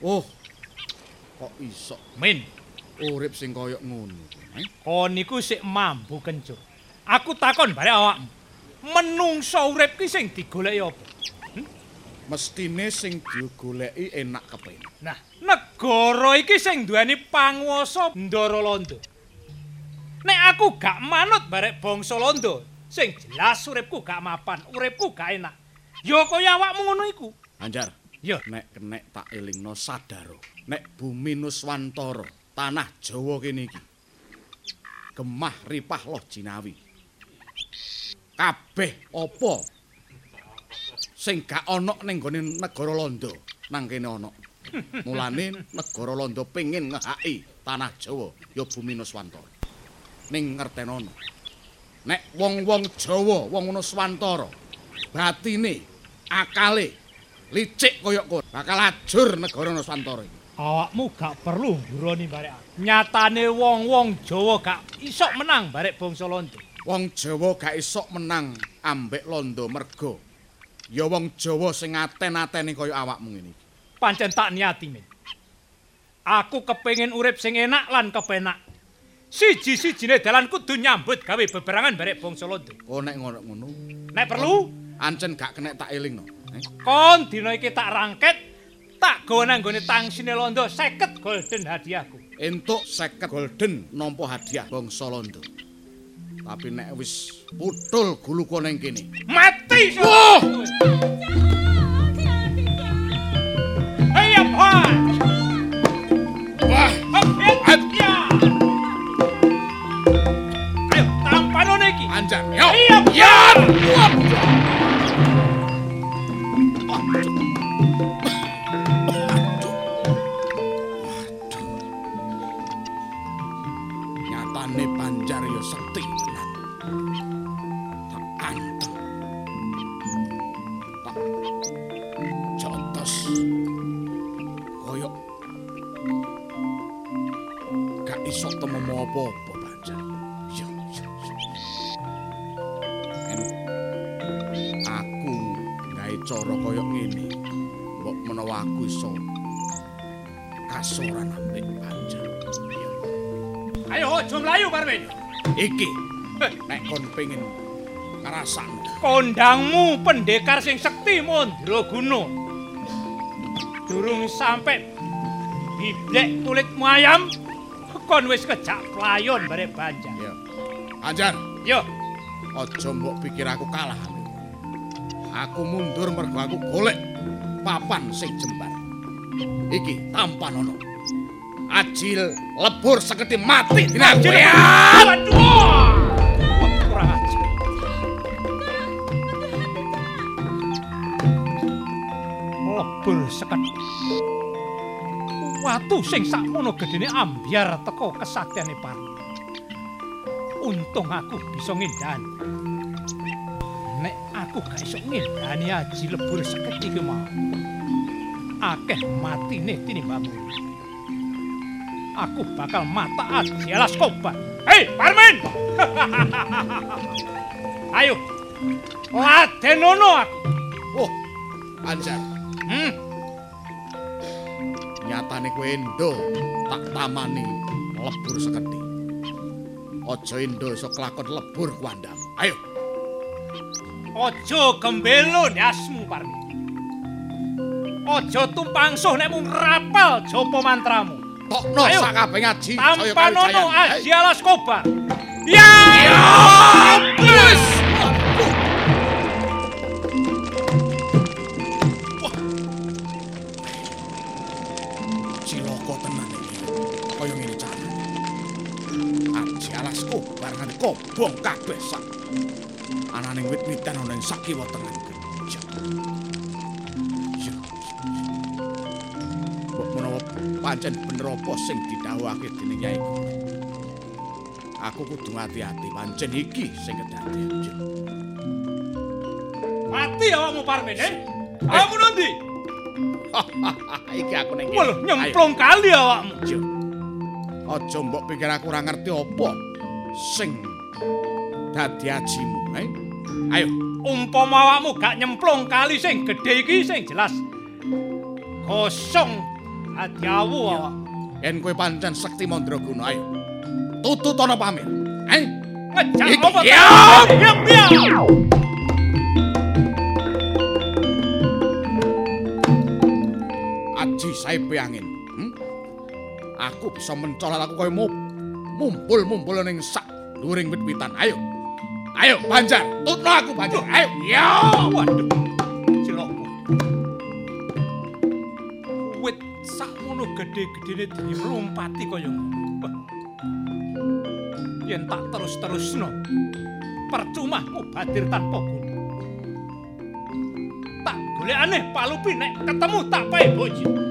Oh. Kok iso Min, urip sing kaya ngono? Eh? kon niku sik mambu kencur. Aku takon barek awakmu. Menungso urip ki sing digoleki apa? Mestine sing digoleki enak kepengin. Nah, negara iki sing duweni panguwasa Ndara Londo. Nek aku gak manut barek bangsa Londo, sing jelas uripku gak mapan, uripku gak enak. Ya kaya awakmu ngono iku. Anjar, Ya, nek kenek tak elingno sadaro. Nek bumi Nuswantara, tanah Jawa kene iki. Gemah ripah loh jinawi. Kabeh apa sing gak ana ning gone negara Londo nang kene ana. Mulane negara Londo pengin ngehaki tanah Jawa ya bumi Nuswantara. Ning ngertenono. Nek wong-wong Jawa, wong Nuswantara batine, akale licik kaya kowe bakal ajur negara Nuswantara iki. awakmu gak perlu nguroni barek. Nyatane wong-wong Jawa gak iso menang barek bangsa Londo. Wong Jawa gak isok menang ambek londo mergo. Ya wong Jawa sing aten-ateni kaya awakmu ngene iki. Pancen tak niati, Min. Aku kepengin urip sing enak lan kepenak. Siji-sijine dalan kudu nyambut gawe beberangan barek bangsa Londo. Kok nek ngono-ngono, Nek perlu, ancen gak kenek tak elingno. Eh? kon dina iki tak rangket, tak gawa nang gone tangsine Londo 50 golden hadiahku. Entuk 50 golden nampa hadiah bangsa londo. Tapi nek wis putul guluku ning kene. Mati! Wah! Ayo, Pak! Anjar, yo. Iya, Ya. Wah. Nyatane panjar yo sekti tenan. Tak anteng. Tak jotos. Koyok gak iso temu apa-apa cara kaya ngene. Mbok menawa aku iso kasoran ambek panjar. Iya. Ayo, aja mlayu, Parmin. Iki nek kon pengen ngrasakno. Kondangmu pendekar sing sekti Mandra Guna. Durung sampe biblek kulitmu ayam, kon wis kejak playon barek banjar. Ya. Anjar, Yo, aja mbok pikir aku kalah. Aku mundur mergo aku golek papan sing jembar. Iki tampan ono. Ajil lebur seketi mati dina Ajil kowe. Waduh! Wah, Kurang ajar. Lebur seket. Watu sing sakmono gedene ambyar teko kesaktiyane Parmi. Untung aku bisa ngindani. Aku gak iso ngindani aji lebur seket iki mau. Akeh matine tinimbangmu. Aku bakal mata aji alas kobar. Hei, Parmen! Ayo, ladenono aku. Oh, Anjar, Hmm, nyatane kowe endo tak tamani lebur seketi. Aja endo iso kelakon lebur kuandam. Ayo, ojo gembelo ndasmu, Parmi. Ojo tumpangsuh nek mung rapal japa mantramu. tokno Ayo. sakabeh ngaji Tampanono Jaya Asia Laskobar. Ya! Wis. Cilaka tenan iki. Kaya ngene cara. Aji alasku barangane kobong kabeh sak. Ananing wit-witan ana ing sakiwa tengen. Ya. Kok menawa pancen bener apa sing didhawuhake dening Nyai Guru. Aku kudu hati-hati pancen iki sing kedadean. Mati awakmu Parmin, eh? Kamu nanti? iki aku ning. Walah, nyemplung kali awakmu. Aja mbok pikir aku ora ngerti apa sing dadi ajimu, eh? Ayo, Umpama awakmu gak nyemplung kali sing gedhe iki sing jelas. Kosong ati awu awak. yen kowe pancen sekti mandraguna, ayo. Tutut ana pamit. Eh? Ngejak Iki- apa? Ya! Diam, diam. Aji saipe angin. Hmm? Aku bisa mencolot aku koyo mup. Mumpul-mumpul ning sak dhuwuring wit-witan. Ayo. Ayo, Banjar. Tutno aku, Banjar. Ayo. Ya. Waduh. Sakmono gedhe-gedhene dirumpati kaya. Yen tak terus-terusno, percuma mubadir tanpa guna. Tak golekane palupi nek ketemu tak pae boji.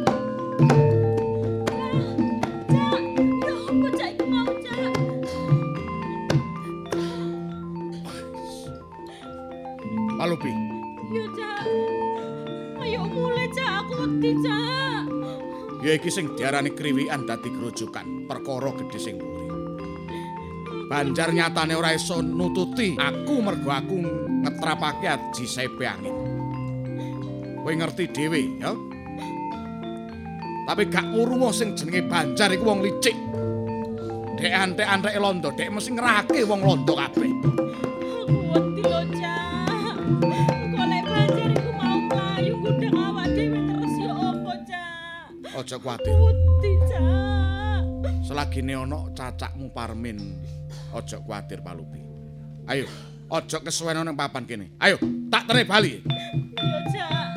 Ya iki sing diarani kriwikan dadi grojokan, perkara gedhe sing mburi. Banjar nyatane ora iso nututi aku mergo aku ngetrapake aji sepe angin. Kowe ngerti dhewe, ya? Tapi gak urungo sing jenenge Banjar iku wong licik. Dek antek-antek londo, dek mesti ngerake wong londo kabeh. Aja kuwatir. Wedi cak. Selagine ana cacakmu Parmin, aja kuwatir Palupi. Ayo, aja kesuwen nang papan kene. Ayo, tak tere bali. Yo cak.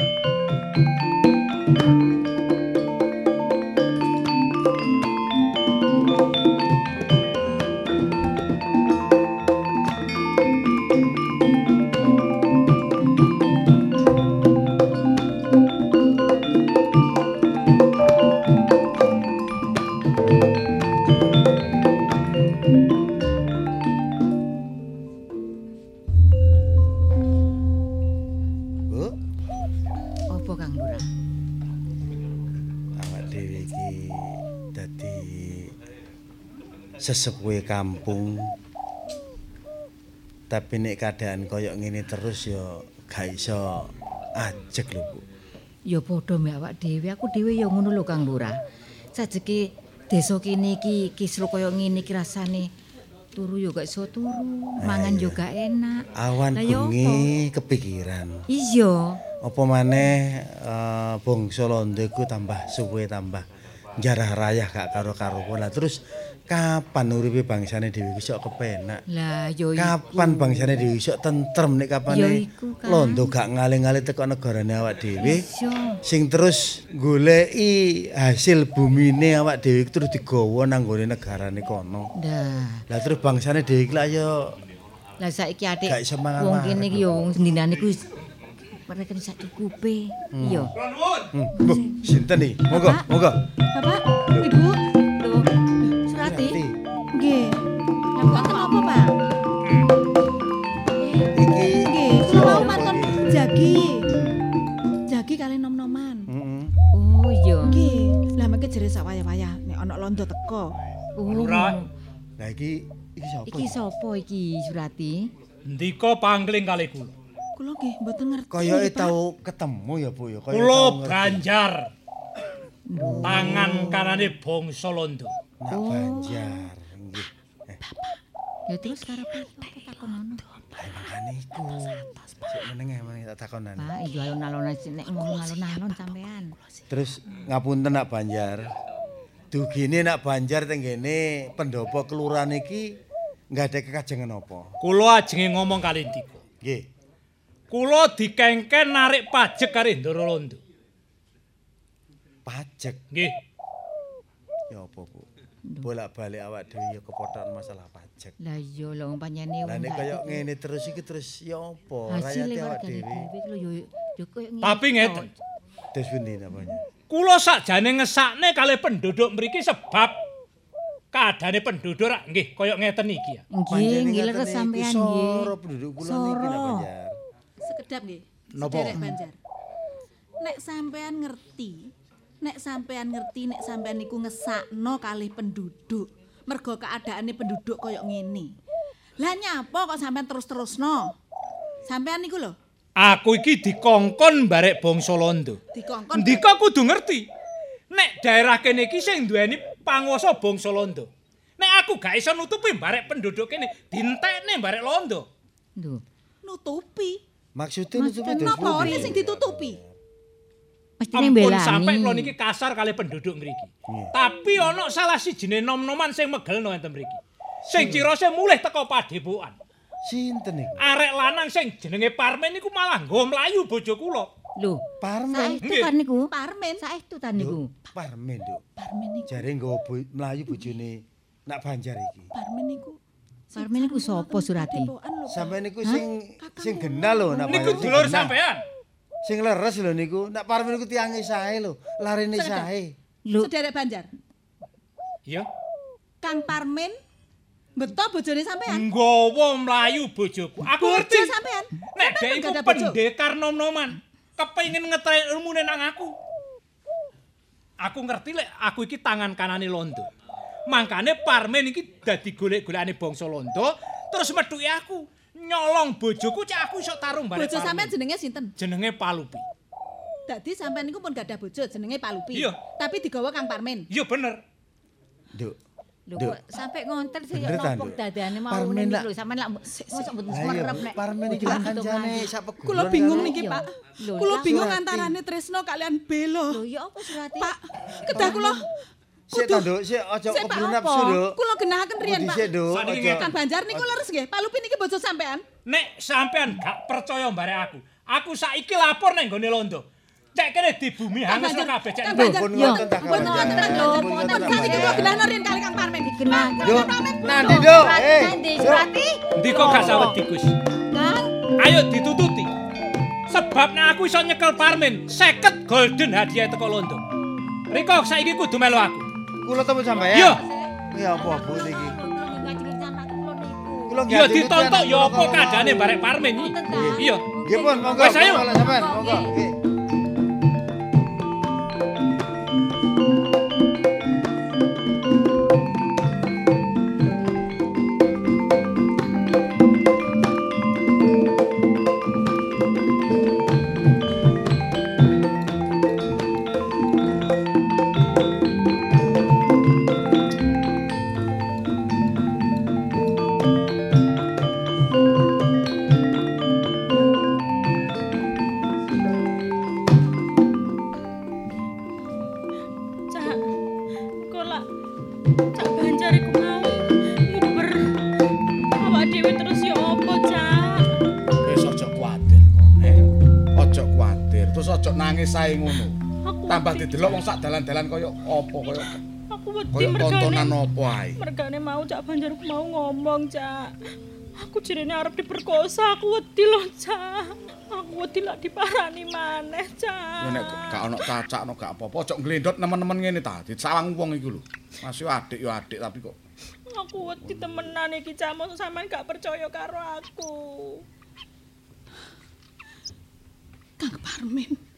Sesepuhe kampung. Tapi nek keadaan kaya ngene terus ya gak iso ajeg lho, Bu. Ya padha mbek awak dhewe, aku dhewe ya ngono lho Kang Lurah. Sajeke desa kene iki kisru kaya ngene iki rasane turu ya gak iso turu, mangan yo gak enak. Awan ya bengi kepikiran. Iya. Apa maneh eh, bangsa Londo iku tambah suwe tambah jarah rayah gak karo-karuan. Lah terus kapan uripe bangsane dhewe iso kepenak? Lah yo Kapan bangsane dhewe iso tentrem nek kapane iku. Londo gak ngalih-ngalih teko negarane awak dhewe. Sing terus goleki hasil bumine awak dhewe terus digawa nang gone negarane kono. Dah. Lah terus bangsane dhewe iki lah ya Lah saiki atik wong kene iki yo ku mereka sak cukupe. Iya. Hmm, Bu, sinten nih? Monggo, Bapak. monggo. Bapak, Ibu, lho, Surati. Nggih. Lah mboten apa, Pak? Iki Nggih, kula mau matur jagi. Jagi kali nom-noman. Oh iya. Nggih, lah mengke jere sak wayah-wayah nek ana londo teko. Oh. Lurah. Lah iki iki sapa? Iki sapa iki Surati? Ndika pangling kali kula. Kula nggih mboten ngerti. Kayake tau ketemu ya, Bu ya. Kaya Kula tau ngerti. Banjar. Tangan kanane bangsa Londo. Nak Banjar. Nggih. Ya terus karepe apa takonono? lah makane iku. Sik menenge meneh tak takonan. Pak, iya alon-alon nek ngono alon-alon sampean. Terus ngapunten nak Banjar. dugine nak Banjar teng kene pendopo kelurahan iki nggak ada kekajengan apa? Kula ajenge ngomong kali ndika. Nggih. Kula dikengken narik pajak karo Ndoro Londo. Pajak Nggih. ya apa, Bu? Bolak-balik awak dhewe ya kepotokan masalah pajak. Lah iya lho pancene Lah nek kaya ngene terus iki terus ya apa? hasil Rakyate awak dhewe. Tapi ngeten. Terus pundi namanya? Kula sakjane ngesakne kalih penduduk mriki sebab keadaane penduduk rak nggih kaya ngeten iki ya. Nggih, nggih leres sampean nggih. Soro penduduk kula niki nak Sekedap nggih. Napa? Sederek Banjar. Nek sampean ngerti, nek sampean ngerti nek sampean niku ngesakno kalih penduduk. Mergo keadaane penduduk kaya ngene. Lah nyapa kok sampean terus-terusno? Sampean niku lho, Aku iki dikongkon barek bangsa Londo. dikongkon Ndika kudu ngerti. Nek daerah kene iki sing duweni panguwasa bangsa Londo. Nek aku gak iso nutupi barek penduduk kene, dintekne barek Londo. Lho, nutupi. Maksudnya nutupi terus Napa pundi? ora sing ditutupi? mestine Ampun mbelani. sampe kula niki kasar kali penduduk mriki. Tapi ana salah sijine nom-noman sing megelno enten mriki. Sing cirose mulih teko padepokan. Sinten niku? Arek lanang sing jenenge Parmen niku malah nggo mlayu bojo kula. Lho, Parmen. saestu kan niku? Parmen. Saestu ta niku? Parmen, Duk. Parmen niku, Jare nggawa bo- mlayu bojone nak Banjar iki. Parmen niku. Parmen niku sapa Surati? Padepokan lho. Sampe niku sing sing genah lho nak Niku dulur sampean. Sing leres lho niku. Nak Parmen niku tiange sae lho. Larene sae. Lho, Sederek Banjar. Iya. Kang Parmen beto bojone sampean. Nggawa mlayu bojoku. Aku ngerti. Bojo sampean. Nek dhek iku pendekar nom-noman, kepengin ngetrek ilmune nang aku. Aku ngerti lek aku iki tangan kanane Londo. Mangkane Parmen iki dadi golek-golekane bangsa Londo, terus methuki aku. Nyolong bojoku cek aku iso tarung bareng. Bojo sampean jenenge sinten? jenenge Palupi. Dadi sampean niku pun gak ada bojo jenenge Palupi. Iya. Tapi digawa Kang Parmen. Iya bener. Duk. lho Duk. kok sampe ngontel sih nopo Nduk? dadane mau Parmen niku lho sampean lak mosok mboten semerep nek. Parmen iki kancane sak pegulan. Kula bingung niki. Pak. Kula bingung antarane Tresno kalian Belo. Lho ya apa Surati? Pak, kedah kula Sik ta, Duk, sik aja Pak, keburu nafsu, Duk. Kula genahaken riyen, Pak. sik, ngeten. Kang Banjar niku leres nggih. Palupi niki bojo sampean. Nek sampean gak percaya bareng aku, aku saiki lapor nang gone Londo. Cek kene di bumi hangus kabeh cek. Kang Banjar. pun Yo, ngoten ta, Kang Banjar. Pun Kang Sakniki kula Banjar. genahno riyen kali Kang Parmen. Genah. Duk, Parmen. nanti, Duk. Eh, Nanti Surati. Ndika gak sawet Gus. Kang, Ayo ditututi. Sebab nek aku iso nyekel Parmen 50 golden hadiah teko Londo. Riko saiki kudu melu aku. Kula temu sampean. Iya. Ya apa Bu niki? ngajeng sampean kula niku. Kula Iya nggih ditontok ya apa keadaane barek Parmen iki. Iya. Nggih pun, monggo. Wes, ayo. Monggo. Nggih. Tambah didelok wong sak dalan-dalan kaya apa kaya Aku wedi tontonan mergane. apa ae. Mergane mau Cak Banjar mau ngomong, Cak. Aku jirene arep diperkosa, aku wedi loh, Cak. Aku wedi lak diparani maneh, Ya nek Cak. gak ono cacakno gak apa-apa, aja nglendot nemen-nemen ngene ta. Disawang wong iku lho. Mas yo adik yo adik tapi kok Aku wedi temenan iki, Cak. Mosok sampean gak percaya karo aku. Kang Parmen.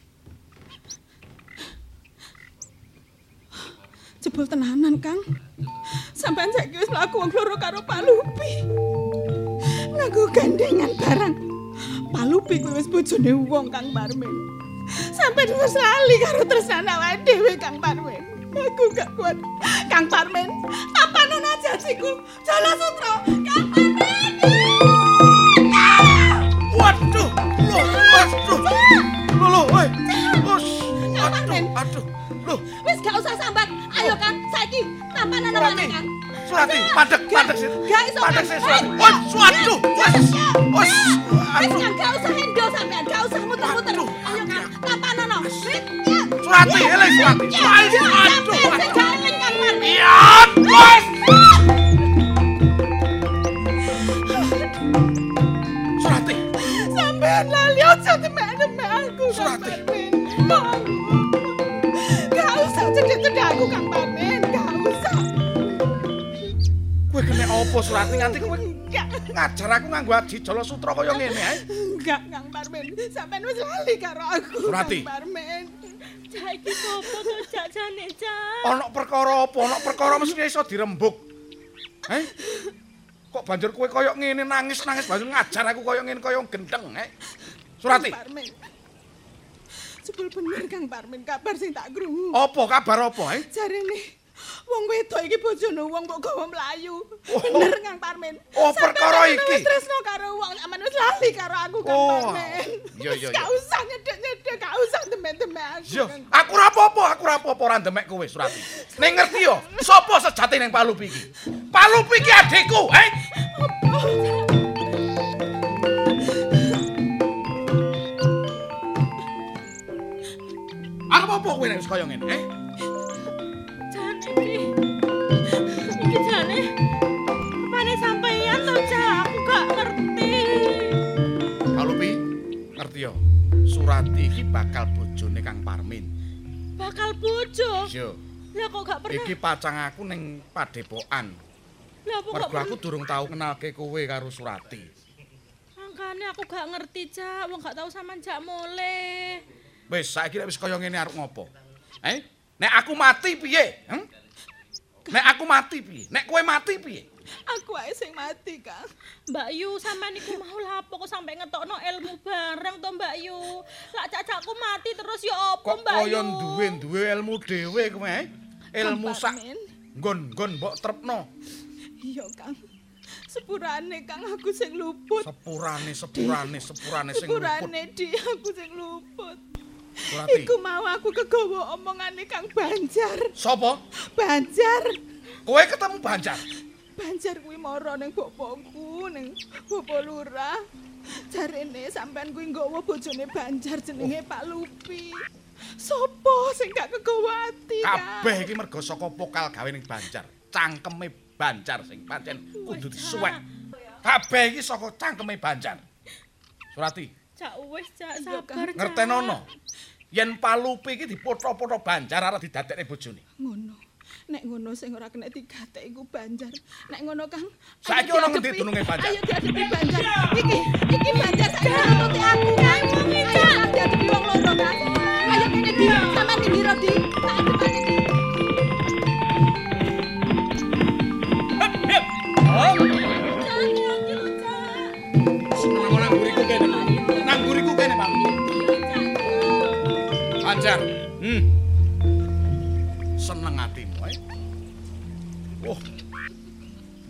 Jebul tenanan, Kang. Sampean saiki wis mlaku wong loro karo Pak Lupi. Nganggo gandengan barang. Pak Lupi kuwi wis bojone wong Kang Parmen. Sampai terus lali karo tresnan awake dhewe Kang Parmen. Aku gak kuat. Kang Parmen, kapan ana janjiku? Jala Sutra, Kang Parmen. Waduh, lho, waduh. Lho, lho, woi. Aduh, aduh. Lho, Wis gak usah sambat. Ayo Kang, saiki Surati, padek, padek sih. Gak iso. Padek Kang. sih, Surati. Eh, Wah, waduh, wes, wes. Wis Aduh. Kang, gak usah hendo sampean, gak usah muter-muter. Ayo Kang, kapanono? Wis, ya. Surati, Ya. eleh, Surati. Ya, Surati, ya, aduh, sampean sing gak eling Kang Parmin. Iya, wes. Surati, Sampean lali aja temek-temek aku. Kang Surati. Parmin. Mau. Gak usah cedek-cedek aku Kang apa Surati nganti kowe ngajar aku nganggo aji jala sutra kaya ngene ae. Enggak, Kang Parmin. Sampean wis lali karo aku, Surati. Kang Parmin. Cak iki sopo to cak jane? Ana perkara apa? Ana perkara mesti iso dirembuk. Heh? Kok banjur kowe kaya ngene nangis-nangis banjur ngajar aku kaya ngene kaya gendeng, heh? Surati, Kang Parmin. Sebel bener Kang Parmin kabar sing tak krungu. apa kabar apa, heh? Jarene wong wedok iki bojone wong mbok gawa mlayu. Bener Kang Parmin. Oh, perkara iki? Wis tresno karo wong aman wis lali karo aku Kang Oh. Parmin. Iya, iya, Gak iya. usah nyedek-nyedek, gak usah demek-demek aku. Yo, aku ora apa-apa, aku ora apa-apa ora ndemek kowe, Surati. Ning ngerti yo, sapa sejati ning Palupi iki? Palupi iki adikku, heh? Arep apa kowe nek wis kaya ngene, eh? Surati iki bakal bojone Kang Parmin. Bakal bojo. Yo, Lah kok gak pernah. iki pacang aku ning padepokan. Lah apa gak Mergo aku durung tau kenalke kowe karo Surati. Makane aku gak ngerti cak. Wong gak tau sampean jak mulai. Wis saiki nek wis kaya ngene arep ngopo? Eh? Nek aku mati piye? Hm? Nek aku mati piye? Nek kowe mati piye? Aku ae sing mati, Kang. Mbak Yu sampean iku mau lapo kok sampe ngetokno ilmu bareng to Mbak Yu. Lah cacakku mati terus ya apa Kok Mbak Yu? kaya duwe-duwe ilmu dhewe kowe, eh? Ilmu sak nggon-nggon mbok trepno. Iya, Kang. Sepurane Kang aku sing luput. Sepurane, sepurane, sepurane sing luput. Sepurane di aku sing luput. Surati. Iku mau aku kegawa omongane Kang Banjar. Sopo? Banjar. Kowe ketemu Banjar. Banjar kuwi mara ning bapakku ning bapak lurah. Jarene sampean kuwi nggawa bojone Banjar jenenge Pak Lupi. Sopo sing gak kegawa ati, Kang? Kabeh iki mergo saka pokal gawe ning Banjar. Cangkeme Banjar sing pancen kudu disuwek. Kabeh iki saka cangkeme Banjar. Surati, Cak wis cak sabar cak. ngertenono. Yen Palupi iki dipoto-poto Banjar arep didadekne bojone. Ngono. Nek ngono sing ora kena digatek iku Banjar. Nek ngono Kang. Saiki ayo ono ngendi dununge Banjar? Ayo diadepi Banjar. Iki, iki Banjar saiki nututi aku Kang. Ayo Kang, diadepi wong loro Kang. Ayo kene di, sampean di ndiro di. Tak Pak. Banjar. Hmm. Seneng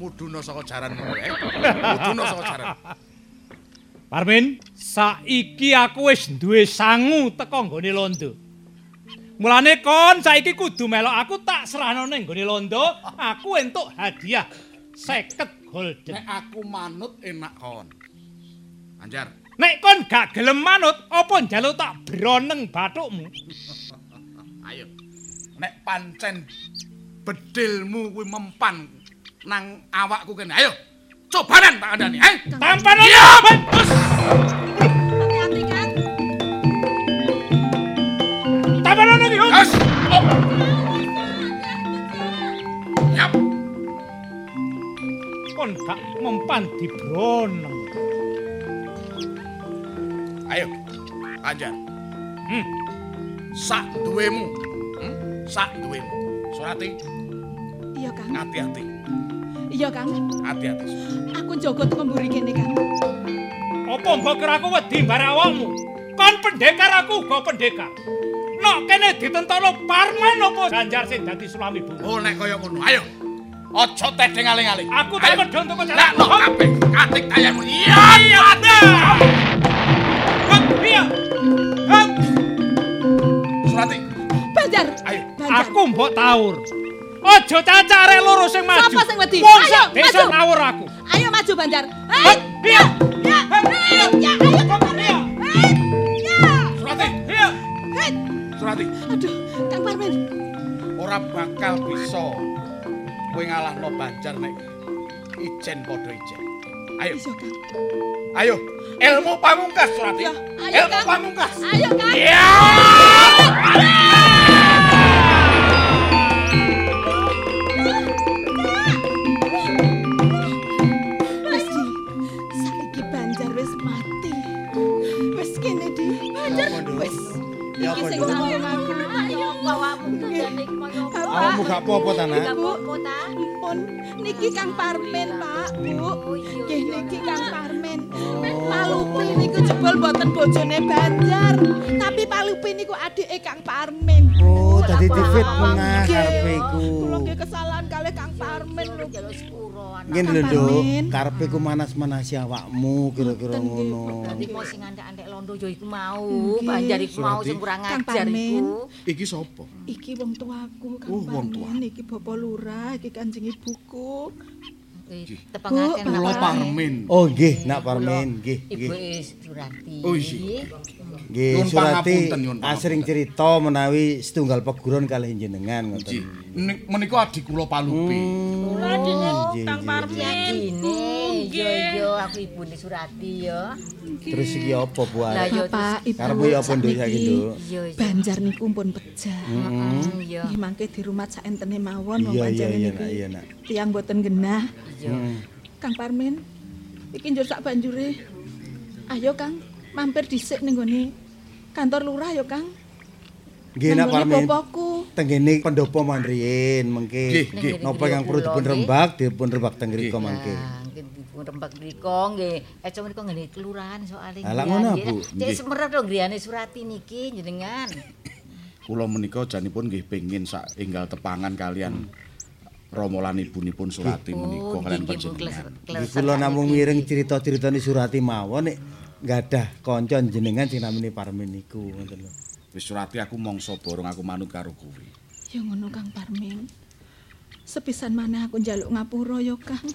Muduna saka jaranmu, eh. Muduna saka jaran. Parmin, saiki aku wis duwe sangu teko nggone londo. Mulane kon saiki kudu melok aku tak serahno ning nggone londo, aku entuk hadiah 50 golden. Nek aku manut enak kon. Anjar, Nek kon gak gelem manut, apa njaluk tak broneng bathukmu? ayo. Nek pancen bedilmu kuwi mempan nang awakku kene. Ayo. Cobanan tak andani, eh. Tampan. Hati-hati Kang. Tampan iki. Om. Yes. Oh. Yap. Kon gak mempan dibroneng. Ayo. Anjar. Hmm. Sak duwemu. Hmm? Sak duwemu. Surati, Iya Kang. hati-hati. Iya Kang. Hati-hati. Aku njogo teko mburi kene Kang. Apa mbok kira aku wedi mbarek awakmu? Kon pendekar aku uga pendekar. Nok kene ditentokno Parman apa Ganjar sing dadi sulami bu. Oh, nek kaya ngono. Ayo. Aja tedeng aling-aling. Aku tak Ayo. medhon toko Lah, no jalan. kabeh. Katik kayamu. Iya, iya. Surati, Banjar. ayo. Aku mbok taur. Aja cacak arek loro sing maju. Sapa sing wedi? Ayo, maju. ngawur aku. Ayo maju Banjar. Hei, ya, hei, ya, ayo Parmin. Hei, ya. Surati, Iya. Hei, Surati, aduh, Kang Parmin. ora bakal bisa kowe ngalahno Banjar nek ijen padha ijen. Ayo, ayo, ilmu pamungkas Surati. Ya, ilmu pamungkas. Ayo Kang. Ya. Koyo Awakmu apa-apa ta, Nak? Gak apa-apa ta? Pun niki Kang Parmin, Pak, Bu. Oh. Nggih niki Kang Parmin. Palupi niku jebol mboten bojone Banjar, tapi Palupi niku adike Kang Parmin. Oh, dadi karepe iku. Kula nggih kesalahan kalih Kang Parmin lho. Ngene lho, Nduk. Karepe ku manas-manasi awakmu kira-kira nggih. ngono. Berarti mau sing andek-andek londo ya iku mau, Nggih. Banjar iku mau sing kurang ajar iku. Iki sapa? Iki wong tuaku Kang Oh, wong Parmin, iki Bapak Lurah, iki Kanjeng Ibuku. Bu, Tepangaken Kula Pak. Parmin. Oh, nggih, Nak Parmin, nggih, Ibu nggih. Surati. Oh. Nggih, Surati asring cerita menawi setunggal peguron kalih jenengan ngoten. nik- menika adik kula Palupi. Nggih, Kang. Parmin. Yo yo aku ibune Surati ya. Terus iki apa, Bu? Lah yo Bapak, Ibu, Karepmu ya apa, Nduk, saiki, sakniki Nduk? Banjar niku pun pejah. Heeh, iya. Nggih mangke di rumah saentene mawon wong niki. Nak, iya, Nak. Tiang boten genah. Iya. Kang Parmin, iki njur sak banjure. Ayo Kang, mampir dhisik ning gone kantor lurah ya Kang. Nggih, Nak Parmin. bapakku. Tenggene pendopo mandriyin mengke. Nggih, nggih. Napa yang perlu dipun rembak, dipun rembak teng mriku mengke. Nah, nggih dipun rembak mriko nggih. Eco mriko ngene kelurahan soalé. Lah, lah ngono, Bu. Cek semerep lho griyane Surati niki jenengan. Kula menika janipun nggih pengin sak enggal tepangan kalian Rama lan ibunipun Surati menika kalian panjenengan. Kula namung miring cerita-ceritane Surati mawon nek gadah kanca jenengan sing namine Parmin niku ngoten lho. Wis Surati aku mongso borong aku manut karo kowe. Ya ngono Kang Parmin. Sepisan maneh aku njaluk ngapura ya Kang.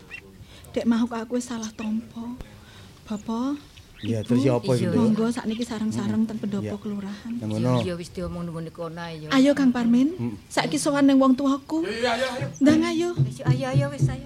Dek mau aku salah tampa. Bapak, Ya terus ya apa Iya. iki, Nduk? monggo sakniki sareng-sareng ten pendopo Iya. kelurahan. Nang ngono. Ya wis diomong nang kono ae ya. Ayo Kang Parmin, saiki sowan ning wong tuaku. Iya, iya, ayo. Ndang ayo. Wis ayo ayo wis ayo.